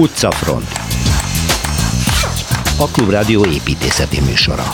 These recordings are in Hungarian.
Utcafront. A Klubrádió építészeti műsora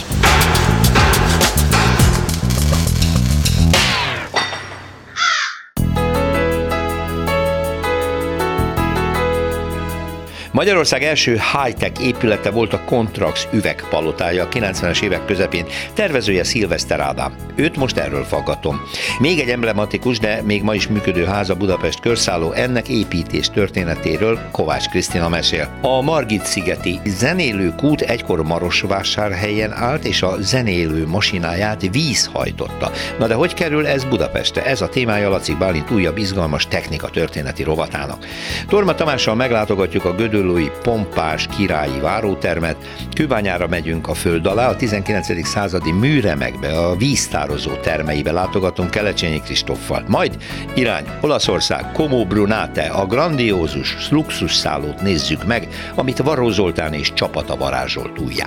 Magyarország első high-tech épülete volt a Contrax üvegpalotája a 90-es évek közepén, tervezője Szilveszter Ádám. Őt most erről faggatom. Még egy emblematikus, de még ma is működő háza Budapest körszálló, ennek építés történetéről Kovács Krisztina mesél. A Margit-szigeti zenélő kút egykor Marosvásárhelyen állt, és a zenélő masináját víz hajtotta. Na de hogy kerül ez Budapestre? Ez a témája Laci Bálint újabb izgalmas technika történeti rovatának. Torma Tamással meglátogatjuk a Gödöl Zuglói pompás királyi várótermet, Kőbányára megyünk a föld alá, a 19. századi műremekbe, a víztározó termeibe látogatunk Kelecsényi Kristoffal. Majd irány Olaszország, Como Brunate, a grandiózus luxusszállót nézzük meg, amit Varó Zoltán és csapata varázsolt újjá.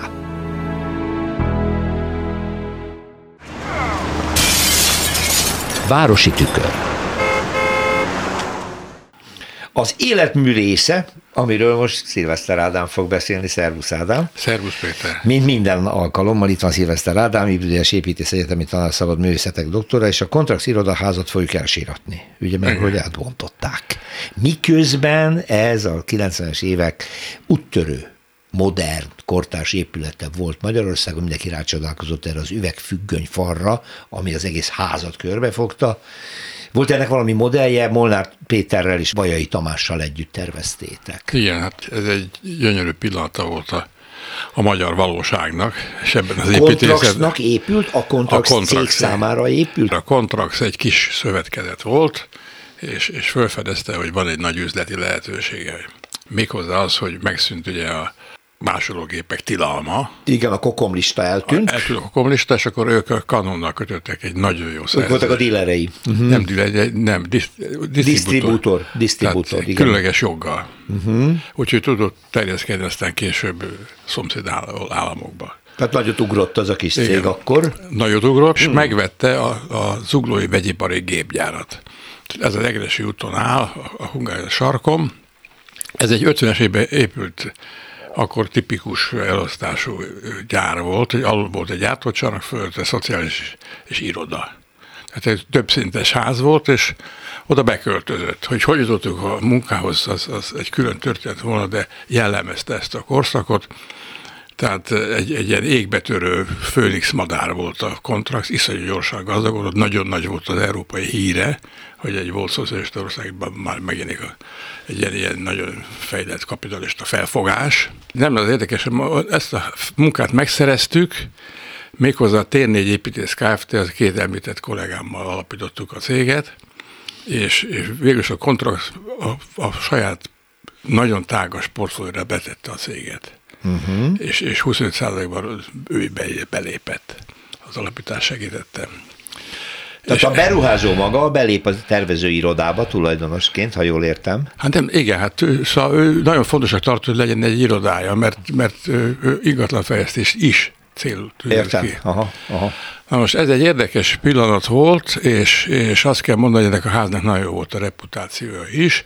Városi tükör az életmű része, amiről most Szilveszter Ádám fog beszélni. Szervusz Ádám. Szervusz Péter. Mint minden alkalommal itt van Szilveszter Ádám, Ibüdélyes Építész Egyetemi Tanárszabad Művészetek doktora, és a Kontrax Irodaházat fogjuk elsiratni. Ugye meg, Igen. hogy átbontották. Miközben ez a 90-es évek úttörő modern, kortárs épülete volt Magyarországon, mindenki rácsodálkozott erre az üvegfüggöny falra, ami az egész házat körbefogta, volt ennek valami modellje, Molnár Péterrel és Bajai Tamással együtt terveztétek. Igen, hát ez egy gyönyörű pillanata volt a, a magyar valóságnak, és ebben az építészetben... épült? A Kontrax, a Kontrax cég számára épült? A Kontrax egy kis szövetkezet volt, és, és felfedezte, hogy van egy nagy üzleti lehetősége. Méghozzá az, hogy megszűnt ugye a másológépek tilalma. Igen, a kokomlista eltűnt. Eltűnt a kokomlista, és akkor ők a kanonnal kötöttek egy nagyon jó szerződést. voltak a dílerei. Uh-huh. Nem dílerei, nem, disztribútor. Disztribútor, igen. Különleges joggal. Uh-huh. Úgyhogy tudott terjeszkedni aztán később szomszéd államokba. Tehát nagyot ugrott az a kis cég Igen. akkor. Nagyot ugrott, és hmm. megvette a, a zuglói vegyipari gépgyárat. Ez az Egresi úton áll, a Hungária sarkom. Ez egy 50-es évben épült akkor tipikus elosztású gyár volt, hogy alul volt egy gyártócsanak, fölött szociális és iroda. Tehát egy többszintes ház volt, és oda beköltözött. Hogy hogy jutottunk a munkához, az, az egy külön történet volna, de jellemezte ezt a korszakot. Tehát egy, egy ilyen égbetörő főnix madár volt a kontrakt, iszonyú gyorsan gazdagodott, nagyon nagy volt az európai híre, hogy egy volt szocialista országban már megjelenik egy ilyen, ilyen nagyon fejlett kapitalista felfogás. Nem az érdekes, ezt a munkát megszereztük, méghozzá a Tér 4 építész Kft. az két említett kollégámmal alapítottuk a céget, és, és végül a kontrakt a, a saját nagyon tágas portfólióra betette a céget uh-huh. és, és 25%-ban ő belépett, az alapítás segítette. Tehát a beruházó maga belép a tervezőirodába tulajdonosként, ha jól értem. Hát nem, igen, hát szóval ő nagyon fontosak tart, hogy legyen egy irodája, mert, mert ő ingatlanfejlesztést is cél Értem. Ki. Aha, aha. Na most ez egy érdekes pillanat volt, és, és azt kell mondani, hogy ennek a háznak nagyon jó volt a reputációja is,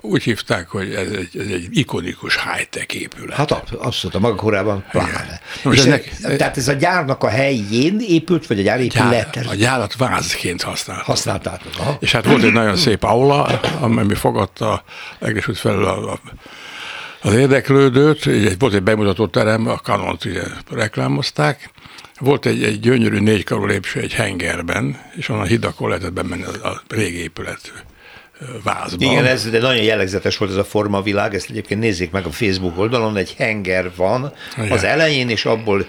úgy hívták, hogy ez egy, ez egy ikonikus high-tech épület. Hát abszolút, a maga korábban pláne. És ennek, ez, tehát ez a gyárnak a helyén épült, vagy a gyár épület? A gyárat vázként használták. Használtátok. Aha. És hát volt egy nagyon szép aula, amely fogadta egész felül a, a az érdeklődőt, egy, volt egy bemutató terem, a kanont ugye reklámozták, volt egy, egy gyönyörű négykarú lépcső egy hengerben, és onnan hidakon lehetett bemenni a, a régi épület vázban. Igen, ez de nagyon jellegzetes volt ez a formavilág, ezt egyébként nézzék meg a Facebook oldalon, egy henger van Igen. az elején, és abból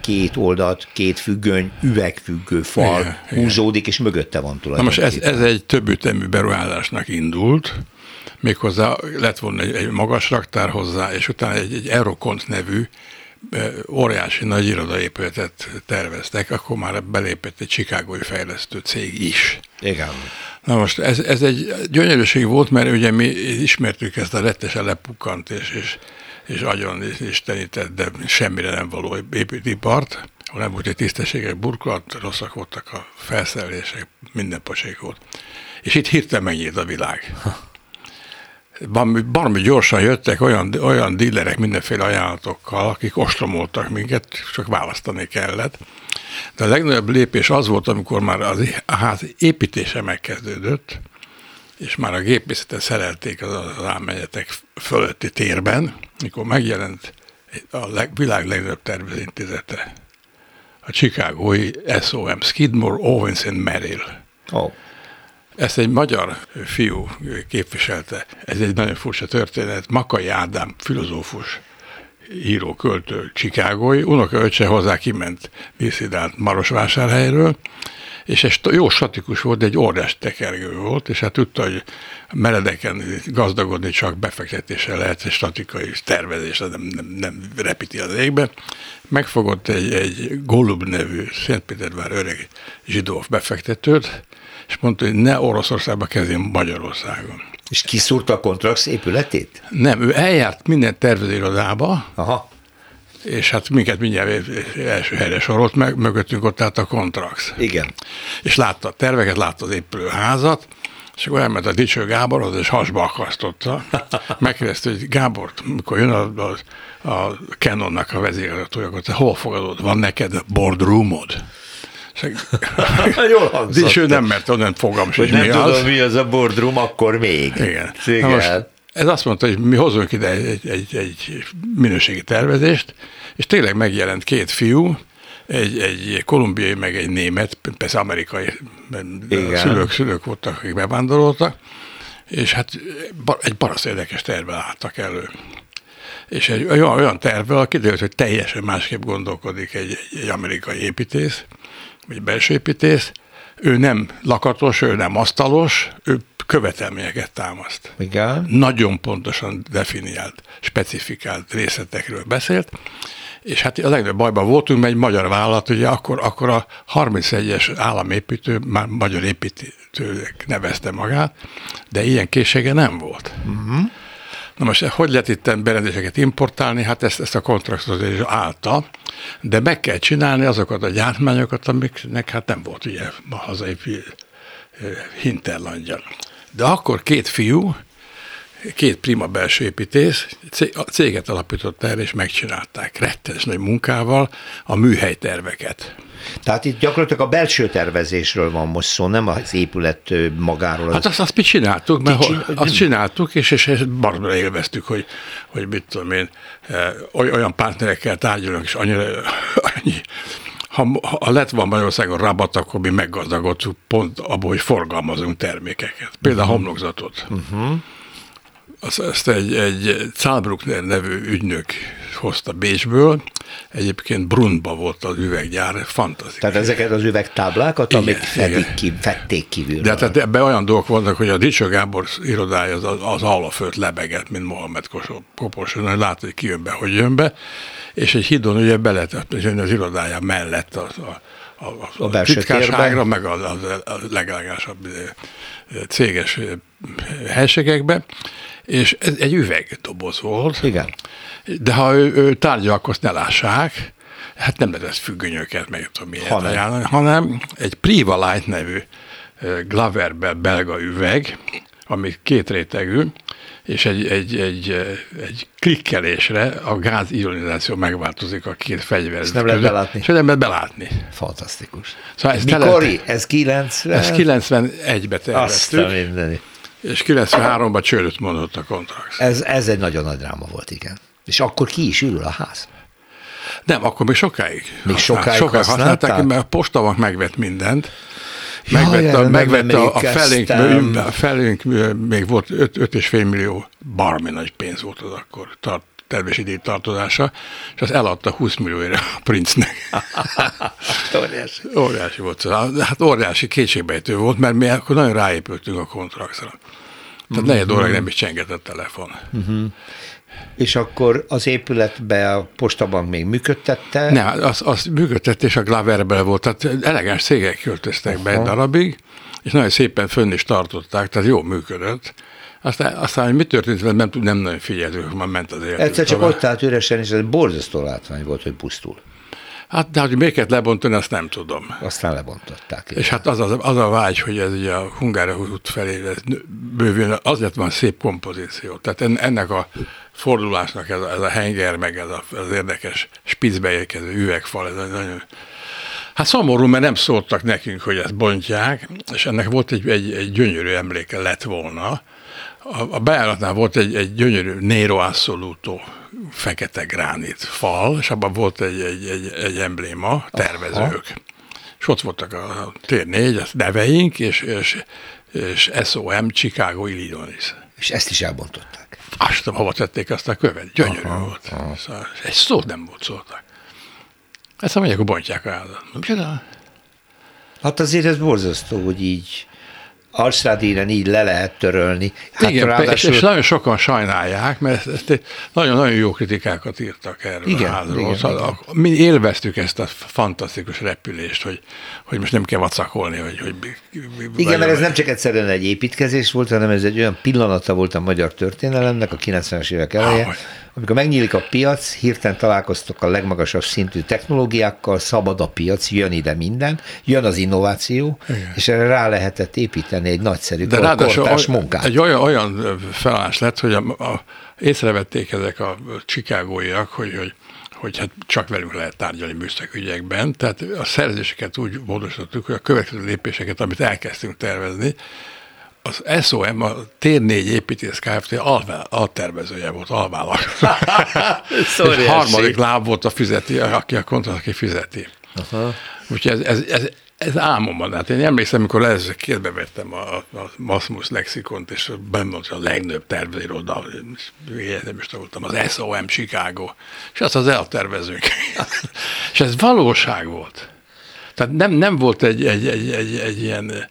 két oldalt, két függöny, üvegfüggő fal igen, húzódik, igen. és mögötte van tulajdonképpen. Na most ez, ez egy több ütemű beruházásnak indult, méghozzá lett volna egy, egy magas raktár hozzá, és utána egy, egy Eurocont nevű óriási nagy irodaépületet terveztek, akkor már belépett egy chicagói fejlesztő cég is. Igen. Na most ez, ez egy gyönyörűség volt, mert ugye mi ismertük ezt a rettesen lepukkant és, és, és agyon istenített, de semmire nem való építőipart, ahol nem volt egy tisztességes burkolat, rosszak voltak a felszerelések, minden pocsék volt. És itt hirtelen megnyílt a világ. Barmi gyorsan jöttek olyan, olyan dílerek mindenféle ajánlatokkal, akik ostromoltak minket, csak választani kellett. De a legnagyobb lépés az volt, amikor már az, a ház építése megkezdődött, és már a gépészetet szerelték az, az álmenyetek fölötti térben, mikor megjelent a leg, világ legnagyobb tervezőintézete, a Chicagói SOM, Skidmore, Owens and Merrill. Oh. Ezt egy magyar fiú képviselte. Ez egy nagyon furcsa történet. Makai Ádám, filozófus, író, költő, Csikágói, öccse hozzá kiment díszidált Marosvásárhelyről, és ez jó statikus volt, egy óriás tekergő volt, és hát tudta, hogy meredeken gazdagodni csak befektetéssel lehet, egy statikai tervezés, nem, nem, nem repíti az égbe. Megfogott egy, egy Golub nevű Szentpétervár öreg zsidó befektetőt, és mondta, hogy ne Oroszországba kezdjen Magyarországon. És kiszúrta a Kontrax épületét? Nem, ő eljárt minden tervezőirodába, Aha. és hát minket mindjárt első helyre sorolt, meg mögöttünk ott állt a Kontrax. Igen. És látta a terveket, látta az épülőházat, és akkor elment a Dicső Gáborhoz, és hasba akasztotta. Megkérdezte, hogy Gábor, mikor jön a, a, a Canonnak a vezérigazgatója, akkor te hol fogadod? Van neked boardroomod? Jól hangzott. És ő nem mert onnan fogam hogy nem mi tudom, az. mi az a boardroom, akkor még. Igen. Igen. most ez azt mondta, hogy mi hozunk ide egy, egy, egy minőségi tervezést, és tényleg megjelent két fiú, egy, egy kolumbiai, meg egy német, persze amerikai Igen. szülők, szülők voltak, akik bevándoroltak, és hát egy barasz érdekes tervvel álltak elő. És egy olyan, olyan tervvel kiderült, hogy teljesen másképp gondolkodik egy, egy amerikai építész, vagy belső építész, ő nem lakatos, ő nem asztalos, ő követelményeket támaszt. Igen. Nagyon pontosan definiált, specifikált részletekről beszélt, és hát a legnagyobb bajban voltunk, mert egy magyar vállalat, ugye akkor, akkor a 31-es államépítő, már magyar építőnek nevezte magát, de ilyen készsége nem volt. Uh-huh. Na most hogy lehet itt berendezéseket importálni? Hát ezt, ezt a kontraktot is állta, de meg kell csinálni azokat a gyártmányokat, amiknek hát nem volt ugye a hazai hinterlandja. De akkor két fiú, két prima belső építész céget alapított el, és megcsinálták rettenes nagy munkával a műhelyterveket. Tehát itt gyakorlatilag a belső tervezésről van most szó, nem az épület magáról. Hát azt, azt mi csináltuk, mert csin... azt csináltuk, és, és ezt baromra élveztük, hogy, hogy mit tudom én, olyan partnerekkel tárgyalunk, és annyira, annyi, ha, ha lett van Magyarországon rabat, akkor mi meggazdagodtuk pont abból, hogy forgalmazunk termékeket. Például uh-huh. homlokzatot. Uh-huh azt, ezt egy, egy Zahlbruckner nevű ügynök hozta Bécsből, egyébként Brunba volt az üveggyár, fantasztikus. Tehát ezeket az üvegtáblákat, igen, amik fedik ki, fették kívül. De tehát ebben olyan dolgok vannak, hogy a Dicső Gábor irodája az, az alafölt lebeget, mint Mohamed Kopos, hogy látod, hogy ki jön be, hogy jön be, és egy hídon ugye be lehet az irodája mellett a, a a, a, a titkárságra, meg a, a, a legelegásabb céges helységekbe, és ez egy üvegdoboz volt. Igen. De ha ő, ő tárgyal, akkor ne lássák, hát nem lehet függönyöket, meg tudom miért hanem. ajánlani, hanem egy Priva Light nevű Glaverbe belga üveg, ami két rétegű, és egy, egy, egy, egy klikkelésre a gázionizáció megváltozik a két fegyver. Ezt nem lehet belátni. És nem lehet belátni. Fantasztikus. Szóval ez Mikori? Ez 90? Ez 91-be terveztük. Azt mindeni. És 93-ban csődöt mondott a kontrakt. Ez, ez egy nagyon nagy dráma volt, igen. És akkor ki is ül a ház? Nem, akkor még sokáig. Még sokáig, sokáig használták, használták mert a postabank megvett mindent. Megvette, ja, megvette a, a felénk, a felénk még volt 5,5 millió barmi nagy pénz volt az akkor tart, terves idén tartozása, és az eladta 20 millióra a princnek. óriási. óriási volt. Hát óriási kétségbejtő volt, mert mi akkor nagyon ráépültünk a kontraktra. Tehát uh-huh. negyed óráig nem is csengett a telefon. Uh-huh. És akkor az épületbe a postabank még működtette? Nem, az, az működtette, és a Glaverbe volt, tehát elegáns cégek költöztek Aha. be egy darabig, és nagyon szépen fönn is tartották, tehát jó működött. Aztán, aztán hogy mi történt, nem, nem nagyon figyeltük, már ment az élet. Egyszer csak ott állt üresen, és ez borzasztó látvány volt, hogy pusztul. Hát, de hogy miért lebontani, azt nem tudom. Aztán lebontották. És hát az, az, az a vágy, hogy ez ugye a Hungária út felé ez bővül, azért van szép kompozíció. Tehát ennek a fordulásnak ez a, ez a henger, meg ez a, az érdekes spicbe érkező üvegfal, ez nagyon Hát szomorú, mert nem szóltak nekünk, hogy ezt bontják, és ennek volt egy, egy, egy gyönyörű emléke lett volna. A, a bejáratnál volt egy, egy gyönyörű Nero Assoluto fekete gránit fal, és abban volt egy, egy, egy, egy embléma, tervezők. Aha. És ott voltak a tér négy, a neveink, és, és, és SOM Chicago Illinois. És ezt is elbontották. Azt tudom, hova tették azt a követ. Gyönyörű aha, volt. Aha. Szóval egy szót nem volt szóltak. Ezt mondják, hogy bontják a házat. Hát azért ez borzasztó, hogy így Alstradíren így le lehet törölni. Hát Igen, ráadásul... és, és nagyon sokan sajnálják, mert nagyon-nagyon jó kritikákat írtak erről igen, a házról. Igen, szóval igen. Mi élveztük ezt a fantasztikus repülést, hogy, hogy most nem kell vacakolni, hogy... hogy igen, mert ez nem csak egyszerűen egy építkezés volt, hanem ez egy olyan pillanata volt a magyar történelemnek a 90-es évek eleje, ah, amikor megnyílik a piac, hirtelen találkoztok a legmagasabb szintű technológiákkal, szabad a piac, jön ide minden, jön az innováció, Igen. és erre rá lehetett építeni egy nagyszerű De kortárs munkát. Egy olyan, olyan felállás lett, hogy a, a, észrevették ezek a csikágóiak, hogy, hogy hogy hát csak velünk lehet tárgyalni műszakügyekben, tehát a szerzéseket úgy módosítottuk, hogy a következő lépéseket, amit elkezdtünk tervezni, az SOM, a Tér 4 építész Kft. Alvá, altervezője volt, alvállal. Egy harmadik láb volt a fizeti, aki a kontrat, aki fizeti. Aha. Úgyhogy ez, ez, ez, ez álmomban. Hát én emlékszem, amikor először kézbe vettem a, a Masmus lexikont, és benne volt a legnagyobb tervezőiroda, nem is voltam, az SOM Chicago, és azt az eltervezők. és ez valóság volt. Tehát nem, nem volt egy, egy, egy, egy, egy ilyen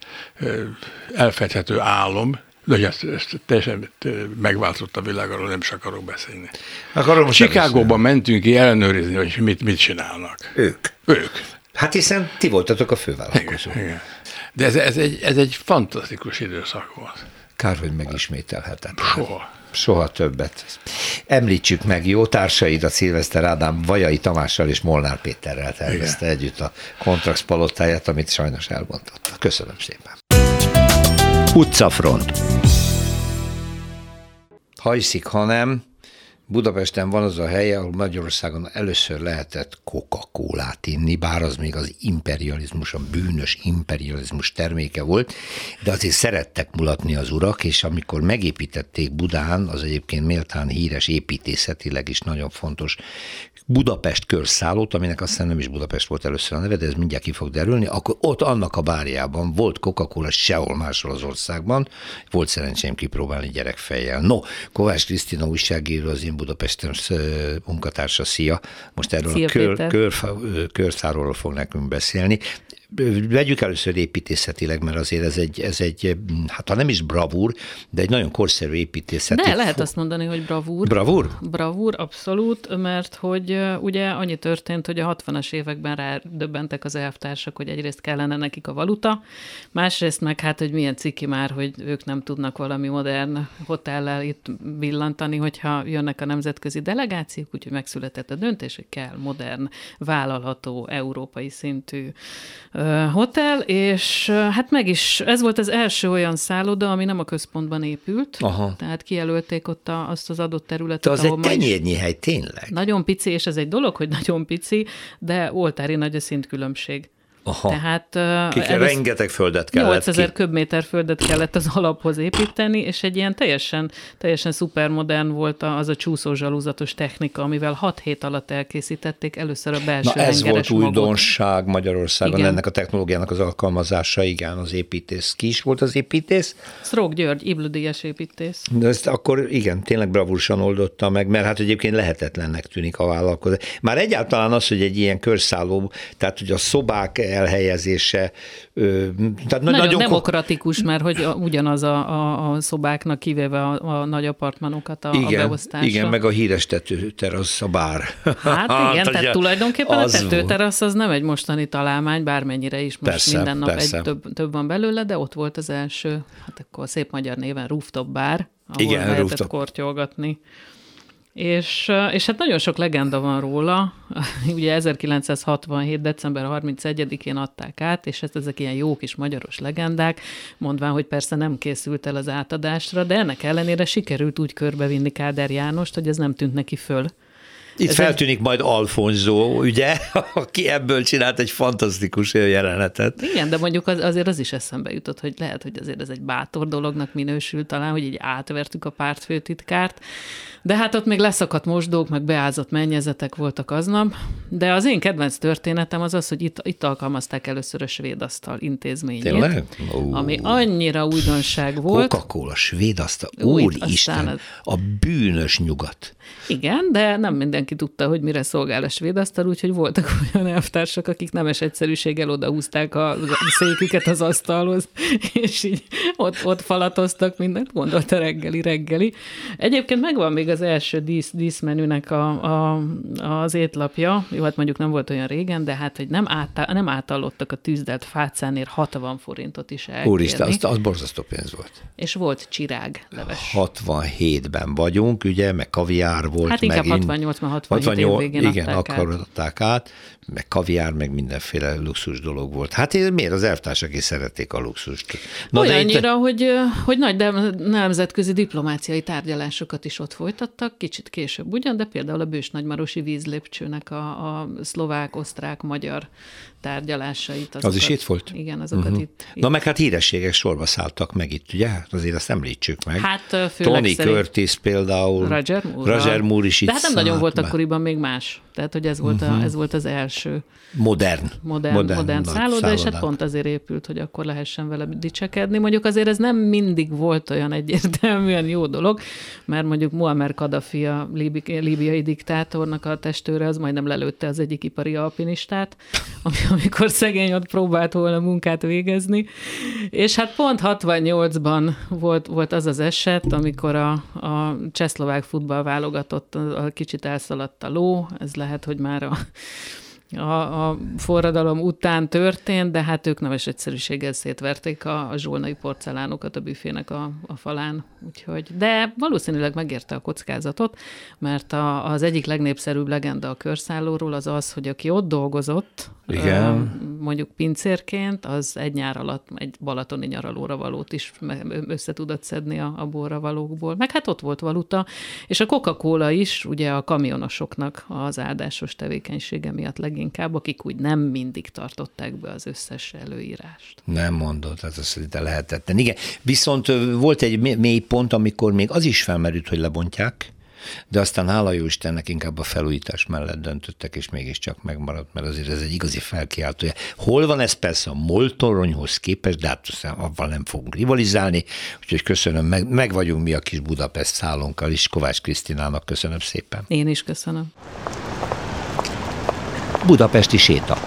elfedhető álom, de ezt, ezt teljesen megváltozott a világ, arról nem is akarok beszélni. Akarom Chicagóban mentünk ki ellenőrizni, hogy mit, mit csinálnak. Ők. Ők. Hát hiszen ti voltatok a fővállalkozók. Igen, igen. De ez, ez, egy, ez egy fantasztikus időszak volt. Kár, hogy megismételhetetlen. Soha. Soha többet. Említsük meg jó társaid, a Szilveszter Ádám Vajai Tamással és Molnár Péterrel tervezte Igen. együtt a Kontrax palotáját, amit sajnos elmondott. Köszönöm szépen. Utcafront. Ha hiszik, ha nem, Budapesten van az a hely, ahol Magyarországon először lehetett coca inni, bár az még az imperializmus, a bűnös imperializmus terméke volt, de azért szerettek mulatni az urak, és amikor megépítették Budán, az egyébként méltán híres építészetileg is nagyon fontos Budapest körszállót, aminek aztán nem is Budapest volt először a neve, de ez mindjárt ki fog derülni, akkor ott annak a bárjában volt Coca-Cola sehol máshol az országban, volt szerencsém kipróbálni gyerekfejjel. No, Kovács Krisztina újságíró, az én Budapesten munkatársa, szia! Most erről szia, a kör, kör, körszáról fog nekünk beszélni vegyük először építészetileg, mert azért ez egy, ez egy, hát ha nem is bravúr, de egy nagyon korszerű építészeti. Ne, lehet azt mondani, hogy bravúr. Bravúr? Bravúr, abszolút, mert hogy ugye annyi történt, hogy a 60-as években rádöbbentek az elvtársak, hogy egyrészt kellene nekik a valuta, másrészt meg hát, hogy milyen ciki már, hogy ők nem tudnak valami modern hotellel itt billantani, hogyha jönnek a nemzetközi delegációk, úgyhogy megszületett a döntés, hogy kell modern, vállalható, európai szintű hotel, és hát meg is, ez volt az első olyan szálloda, ami nem a központban épült, Aha. tehát kijelölték ott a, azt az adott területet. De az egy tenyérnyi hely, tényleg? Nagyon pici, és ez egy dolog, hogy nagyon pici, de oltári nagy a szintkülönbség. Aha. Tehát Kik, ez rengeteg földet kellett 8000 ki. köbméter földet kellett az alaphoz építeni, és egy ilyen teljesen, teljesen szupermodern volt az a csúszó zsalúzatos technika, amivel 6 hét alatt elkészítették először a belső Na ez volt újdonság Magyarországon, igen. ennek a technológiának az alkalmazása, igen, az építész. Ki is volt az építész? Szrók György, Ibludíjas építész. De ezt akkor igen, tényleg bravúrosan oldotta meg, mert hát egyébként lehetetlennek tűnik a vállalkozás. Már egyáltalán az, hogy egy ilyen körszálló, tehát hogy a szobák elhelyezése. Tehát nagyon, nagyon demokratikus, mert hogy ugyanaz a, a, a szobáknak kivéve a, a nagy apartmanokat a, igen, a beosztása. Igen, meg a híres tetőterasz, a bár. Hát igen, tehát tulajdonképpen a tetőterasz az nem egy mostani találmány, bármennyire is most persze, minden nap persze. egy több, több van belőle, de ott volt az első, hát akkor szép magyar néven rooftop bár, ahol igen, lehetett rooftop. kortyolgatni És, és hát nagyon sok legenda van róla. Ugye 1967. december 31-én adták át, és hát ezek ilyen jó kis magyaros legendák, mondván, hogy persze nem készült el az átadásra, de ennek ellenére sikerült úgy körbevinni Káder Jánost, hogy ez nem tűnt neki föl. Itt Ez feltűnik egy... majd Alfonzó, ugye, aki ebből csinált egy fantasztikus jelenetet. Igen, de mondjuk az, azért az is eszembe jutott, hogy lehet, hogy azért ez egy bátor dolognak minősül talán, hogy így átvertük a pártfőtitkárt, de hát ott még leszakadt mosdók, meg beázott mennyezetek voltak aznap, de az én kedvenc történetem az az, hogy itt, itt alkalmazták először a svéd asztal intézményét. Tényleg? Ami annyira újdonság volt. Coca-Cola, svéd asztal, úristen, az... a bűnös nyugat. Igen, de nem mindenki tudta, hogy mire szolgál a svéd asztal, úgyhogy voltak olyan elvtársak, akik nemes egyszerűséggel odahúzták a széküket az asztalhoz, és így ott, ott falatoztak mindent, gondolta reggeli, reggeli. Egyébként megvan még az első dísz, díszmenünek a, a, az étlapja, jó, hát mondjuk nem volt olyan régen, de hát, hogy nem, át, nem átallottak a tűzdelt fácánért 60 forintot is elkérni. Úristen, az, az borzasztó pénz volt. És volt csirág leves. 67-ben vagyunk, ugye, meg kaviár volt. Hát inkább 68 67 68, év igen, akkor adták át meg kaviár, meg mindenféle luxus dolog volt. Hát miért az elvtársak is szerették a luxust? Na, Olyannyira, itt... hogy, hogy nagy nemzetközi diplomáciai tárgyalásokat is ott folytattak, kicsit később ugyan, de például a Bős Nagymarosi vízlépcsőnek a, a szlovák, osztrák, magyar tárgyalásait. Azokat, az is itt volt? Igen, azokat uh-huh. itt, itt. Na meg hát hírességek sorba szálltak meg itt, ugye? Hát azért azt említsük meg. Hát főleg Tony Curtis például. Roger Moore. Roger Moore is itt De hát nem nagyon volt akkoriban még más. Tehát, hogy ez volt, uh-huh. a, ez volt az első. Modern. Modern, modern, modern szálloda, és hát pont azért épült, hogy akkor lehessen vele dicsekedni. Mondjuk azért ez nem mindig volt olyan egyértelműen jó dolog, mert mondjuk Muammar Kadhafi, a líbiai diktátornak a testőre, az majdnem lelőtte az egyik ipari alpinistát, ami, amikor szegény ott próbált volna munkát végezni. És hát pont 68-ban volt, volt az az eset, amikor a, a csehszlovák futball válogatott, a, kicsit elszaladt a ló, ez lehet, hogy már a a, a forradalom után történt, de hát ők neves egyszerűséggel szétverték a, a zsolnai porcelánokat a büfének a, a falán. Úgyhogy, de valószínűleg megérte a kockázatot, mert a, az egyik legnépszerűbb legenda a körszállóról az az, hogy aki ott dolgozott, Igen. mondjuk pincérként, az egy nyár alatt egy balatoni nyaralóra valót is össze tudott szedni a, a borra valókból. Meg hát ott volt valuta, és a Coca-Cola is ugye a kamionosoknak az áldásos tevékenysége miatt legjobb leginkább, akik úgy nem mindig tartották be az összes előírást. Nem mondod, hát ez szinte lehetetlen. Igen, viszont volt egy mély pont, amikor még az is felmerült, hogy lebontják, de aztán hála jó Istennek inkább a felújítás mellett döntöttek, és mégiscsak megmaradt, mert azért ez egy igazi felkiáltója. Hol van ez persze a moltoronyhoz képest, de hát avval nem fogunk rivalizálni, úgyhogy köszönöm, meg, meg vagyunk mi a kis Budapest szállónkkal is, Kovács Krisztinának köszönöm szépen. Én is köszönöm. Budapesti séta.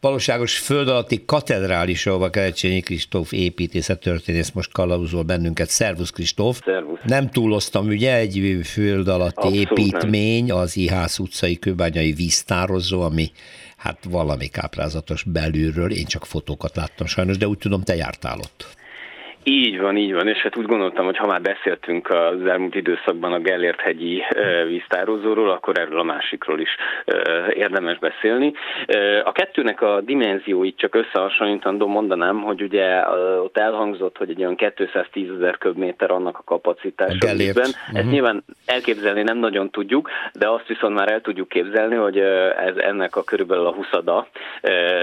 Valóságos föld alatti katedrális, ahova Kerecsényi Kristóf építészettörténész most kalauzol bennünket. Szervusz Kristóf! Szervusz! Nem túloztam, ugye, egy föld alatti Abszolút építmény, nem. az Ihász utcai kőbányai víztározó, ami hát valami káprázatos belülről, én csak fotókat láttam sajnos, de úgy tudom, te jártál ott. Így van, így van, és hát úgy gondoltam, hogy ha már beszéltünk az elmúlt időszakban a Gellért-hegyi víztározóról, akkor erről a másikról is érdemes beszélni. A kettőnek a dimenzióit csak összehasonlítandó mondanám, hogy ugye ott elhangzott, hogy egy olyan 210 ezer köbméter annak a kapacitása. Gellért. Ezt uh-huh. nyilván elképzelni nem nagyon tudjuk, de azt viszont már el tudjuk képzelni, hogy ez ennek a körülbelül a huszada,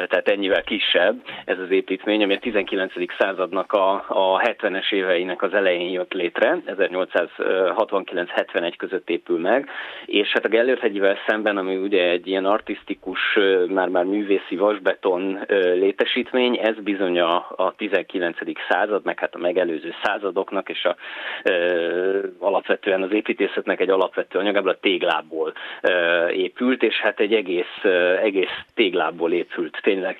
tehát ennyivel kisebb ez az építmény, ami a 19. századnak a, a a 70-es éveinek az elején jött létre, 1869-71 között épül meg, és hát a Gellért hegyivel szemben, ami ugye egy ilyen artistikus, már-már művészi vasbeton létesítmény, ez bizony a, a 19. század, meg hát a megelőző századoknak, és a, e, alapvetően az építészetnek egy alapvető anyagából a téglából e, épült, és hát egy egész, egész téglából épült, tényleg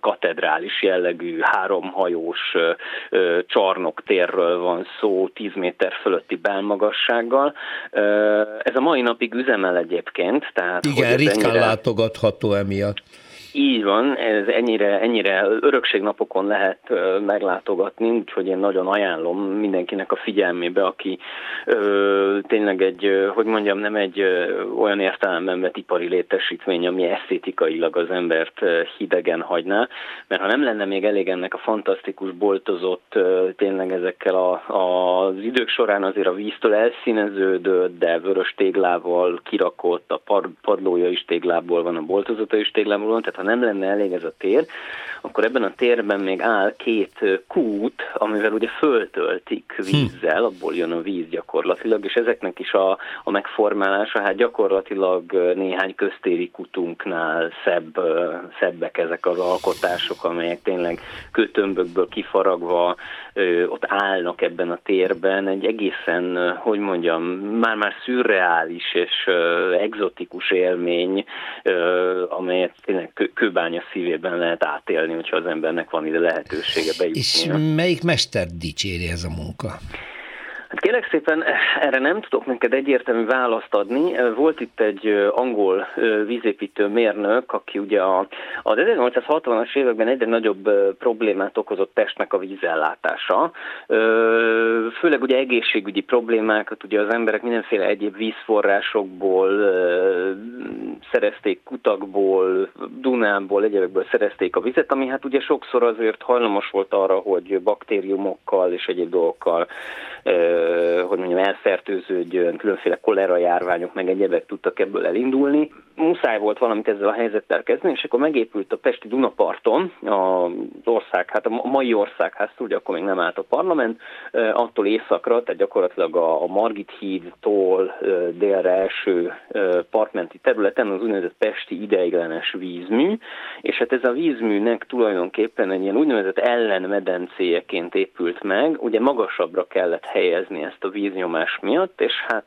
katedrális jellegű, háromhajós csarnoktérről van szó, 10 méter fölötti belmagassággal. Ez a mai napig üzemel egyébként. Tehát, Igen, ritkán ennyire... látogatható emiatt. Így van, ez ennyire, ennyire örökségnapokon lehet meglátogatni, úgyhogy én nagyon ajánlom mindenkinek a figyelmébe, aki ö, tényleg egy, hogy mondjam, nem egy ö, olyan értelemben vett ipari létesítmény, ami esztétikailag az embert hidegen hagyná, mert ha nem lenne még elég ennek a fantasztikus boltozott, ö, tényleg ezekkel a, a, az idők során azért a víztől elszíneződött, de vörös téglával kirakott, a pad, padlója is téglából van, a boltozata is téglából van, tehát nem lenne elég ez a tér, akkor ebben a térben még áll két kút, amivel ugye föltöltik vízzel, abból jön a víz gyakorlatilag, és ezeknek is a, a megformálása, hát gyakorlatilag néhány köztéri kutunknál szebb, szebbek ezek az alkotások, amelyek tényleg kötömbökből kifaragva ott állnak ebben a térben, egy egészen, hogy mondjam, már-már szürreális és egzotikus élmény, amelyet tényleg kőbánya szívében lehet átélni, hogyha az embernek van ide lehetősége bejutni. És melyik mester dicséri ez a munka? Hát kérlek szépen, erre nem tudok neked egyértelmű választ adni. Volt itt egy angol vízépítő mérnök, aki ugye a, az 1860-as években egyre nagyobb problémát okozott Pestnek a vízellátása. Főleg ugye egészségügyi problémákat, ugye az emberek mindenféle egyéb vízforrásokból szerezték kutakból, Dunából, egyébekből szerezték a vizet, ami hát ugye sokszor azért hajlamos volt arra, hogy baktériumokkal és egyéb dolgokkal hogy mondjam, elfertőződjön, különféle kolera járványok, meg egyebek tudtak ebből elindulni. Muszáj volt valamit ezzel a helyzettel kezdeni, és akkor megépült a Pesti Dunaparton az ország, hát a mai országház, ugye akkor még nem állt a parlament, attól északra, tehát gyakorlatilag a Margit hídtól délre első partmenti területen az úgynevezett Pesti ideiglenes vízmű, és hát ez a vízműnek tulajdonképpen egy ilyen úgynevezett ellenmedencéjeként épült meg, ugye magasabbra kellett helyezni ezt a víznyomás miatt, és hát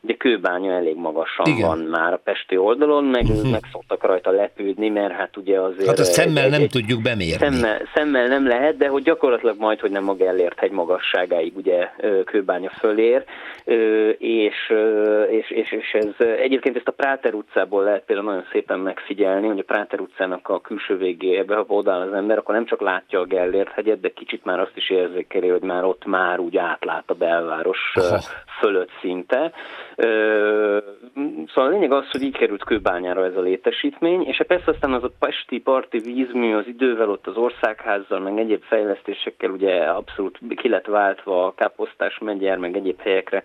ugye kőbánya elég magasan Igen. van már a Pesti oldalon, meg, uh-huh. meg szoktak rajta lepődni, mert hát ugye azért... Hát a szemmel egy, nem egy, tudjuk bemérni. Szemmel, szemmel nem lehet, de hogy gyakorlatilag majd, hogy nem a Gellért hegy magasságáig ugye kőbánya fölér, és, és, és, és ez egyébként ezt a Práter utcából lehet például nagyon szépen megfigyelni, hogy a Práter utcának a külső végébe, ha odáll az ember, akkor nem csak látja a Gellért hegyet, de kicsit már azt is érzékeli, hogy már ott már úgy átlát a belváros Aha. fölött szinte. Szóval a lényeg az, hogy így került kőbányára ez a létesítmény, és persze aztán az a pesti parti vízmű az idővel ott az országházzal, meg egyéb fejlesztésekkel ugye abszolút ki lett váltva a Káposztás megyer, meg egyéb helyekre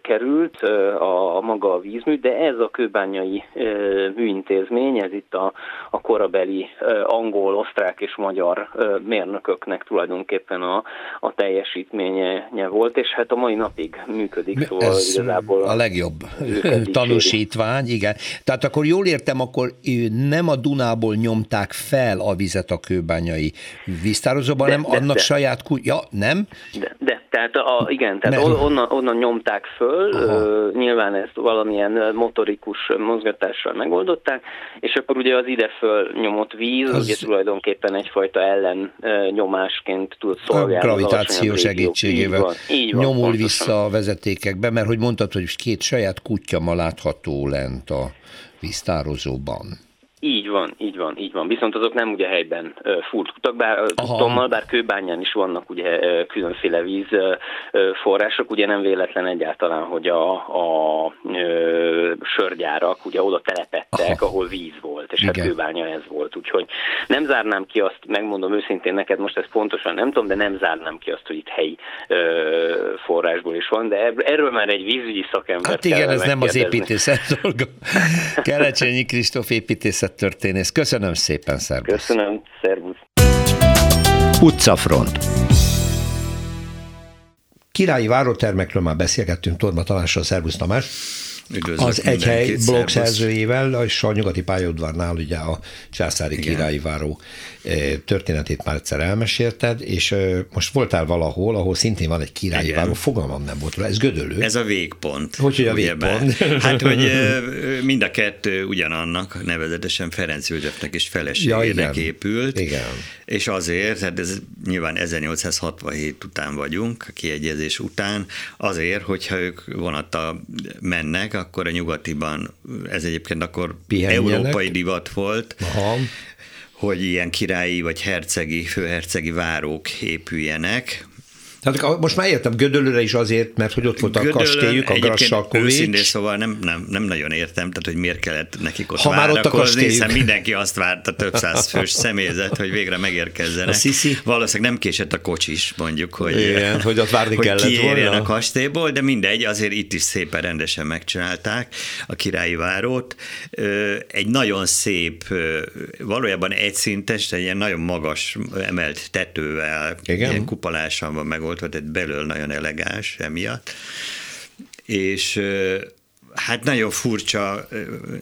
került a, a maga a vízmű, de ez a kőbányai műintézmény, ez itt a, a korabeli angol, osztrák és magyar mérnököknek tulajdonképpen a, a teljesítménye volt, és hát a mai napig működik, szóval ez igazából a legjobb tanúsítvány, igen. Tehát akkor jól értem, akkor nem a Dunából nyomták fel a vizet a kőbányai víztározóban, hanem de, annak de. saját kú... Ja, nem? De, de tehát a, igen, tehát Mert... onnan, onnan nyomták föl, Aha. nyilván ezt valamilyen motorikus mozgatással megoldották, és akkor ugye az ide föl nyomott víz, az... ugye tulajdonképpen egyfajta ellen nyomásként tud szolgálni. A gravitáció segítségével így van, nyomul pontosan. vissza a vezetékekbe, mert hogy mondtad, hogy két saját kutya ma látható lent a víztározóban. Így van, így van, így van. Viszont azok nem ugye helyben kutak, bár tudtommal, bár kőbányán is vannak ugye különféle vízforrások, ugye nem véletlen egyáltalán, hogy a, a, a sörgyárak ugye oda telepettek, Aha. ahol víz volt, és hát Igen. hát kőbánya ez volt. Úgyhogy nem zárnám ki azt, megmondom őszintén neked, most ezt pontosan nem tudom, de nem zárnám ki azt, hogy itt helyi ö, forrásból is van, de erről már egy vízügyi szakember Hát igen, ez nem az építészet dolga. Kelecsényi Kristóf építészet történész. Köszönöm szépen, szervusz. Köszönöm, szervusz. Utcafront. Királyi várótermekről már beszélgettünk Torma Tamással, szervusz Tamás. Üdvözlök az Egyhely blog szerzőjével, és a nyugati pályaudvarnál ugye a császári Igen. királyi váró történetét már egyszer elmesélted, és most voltál valahol, ahol szintén van egy királyi Igen. váró, fogalmam nem volt róla, ez Gödölő. Ez a végpont. Hogy, hogy a végpont? Hát, hogy mind a kettő ugyanannak, nevezetesen Ferenc Józsefnek és feleségének ja, igen. épült. Igen és azért, hát ez nyilván 1867 után vagyunk, a kiegyezés után, azért, hogyha ők vonattal mennek, akkor a nyugatiban, ez egyébként akkor Pihenjenek. európai divat volt, Aha. hogy ilyen királyi vagy hercegi, főhercegi várók épüljenek, Tehát most már értem, Gödöllőre is azért, mert hogy ott volt a Gödöllön kastélyük, a egyébként Őszintén Grassalkovics. szóval nem, nem, nem nagyon értem, tehát hogy miért kellett nekik ott Ha már ott a kastélyük. hiszen mindenki azt várta, több száz fős személyzet, hogy végre megérkezzenek. A Sisi? Valószínűleg nem késett a kocsis, mondjuk, hogy, Igen, hogy ott várni hogy kellett volna. a kastélyból, de mindegy, azért itt is szépen rendesen megcsinálták a királyi várót. Egy nagyon szép, valójában egyszintes, de ilyen nagyon magas emelt tetővel, Igen. ilyen kupalásan van megoldva, tehát belül nagyon elegáns emiatt. És hát nagyon furcsa,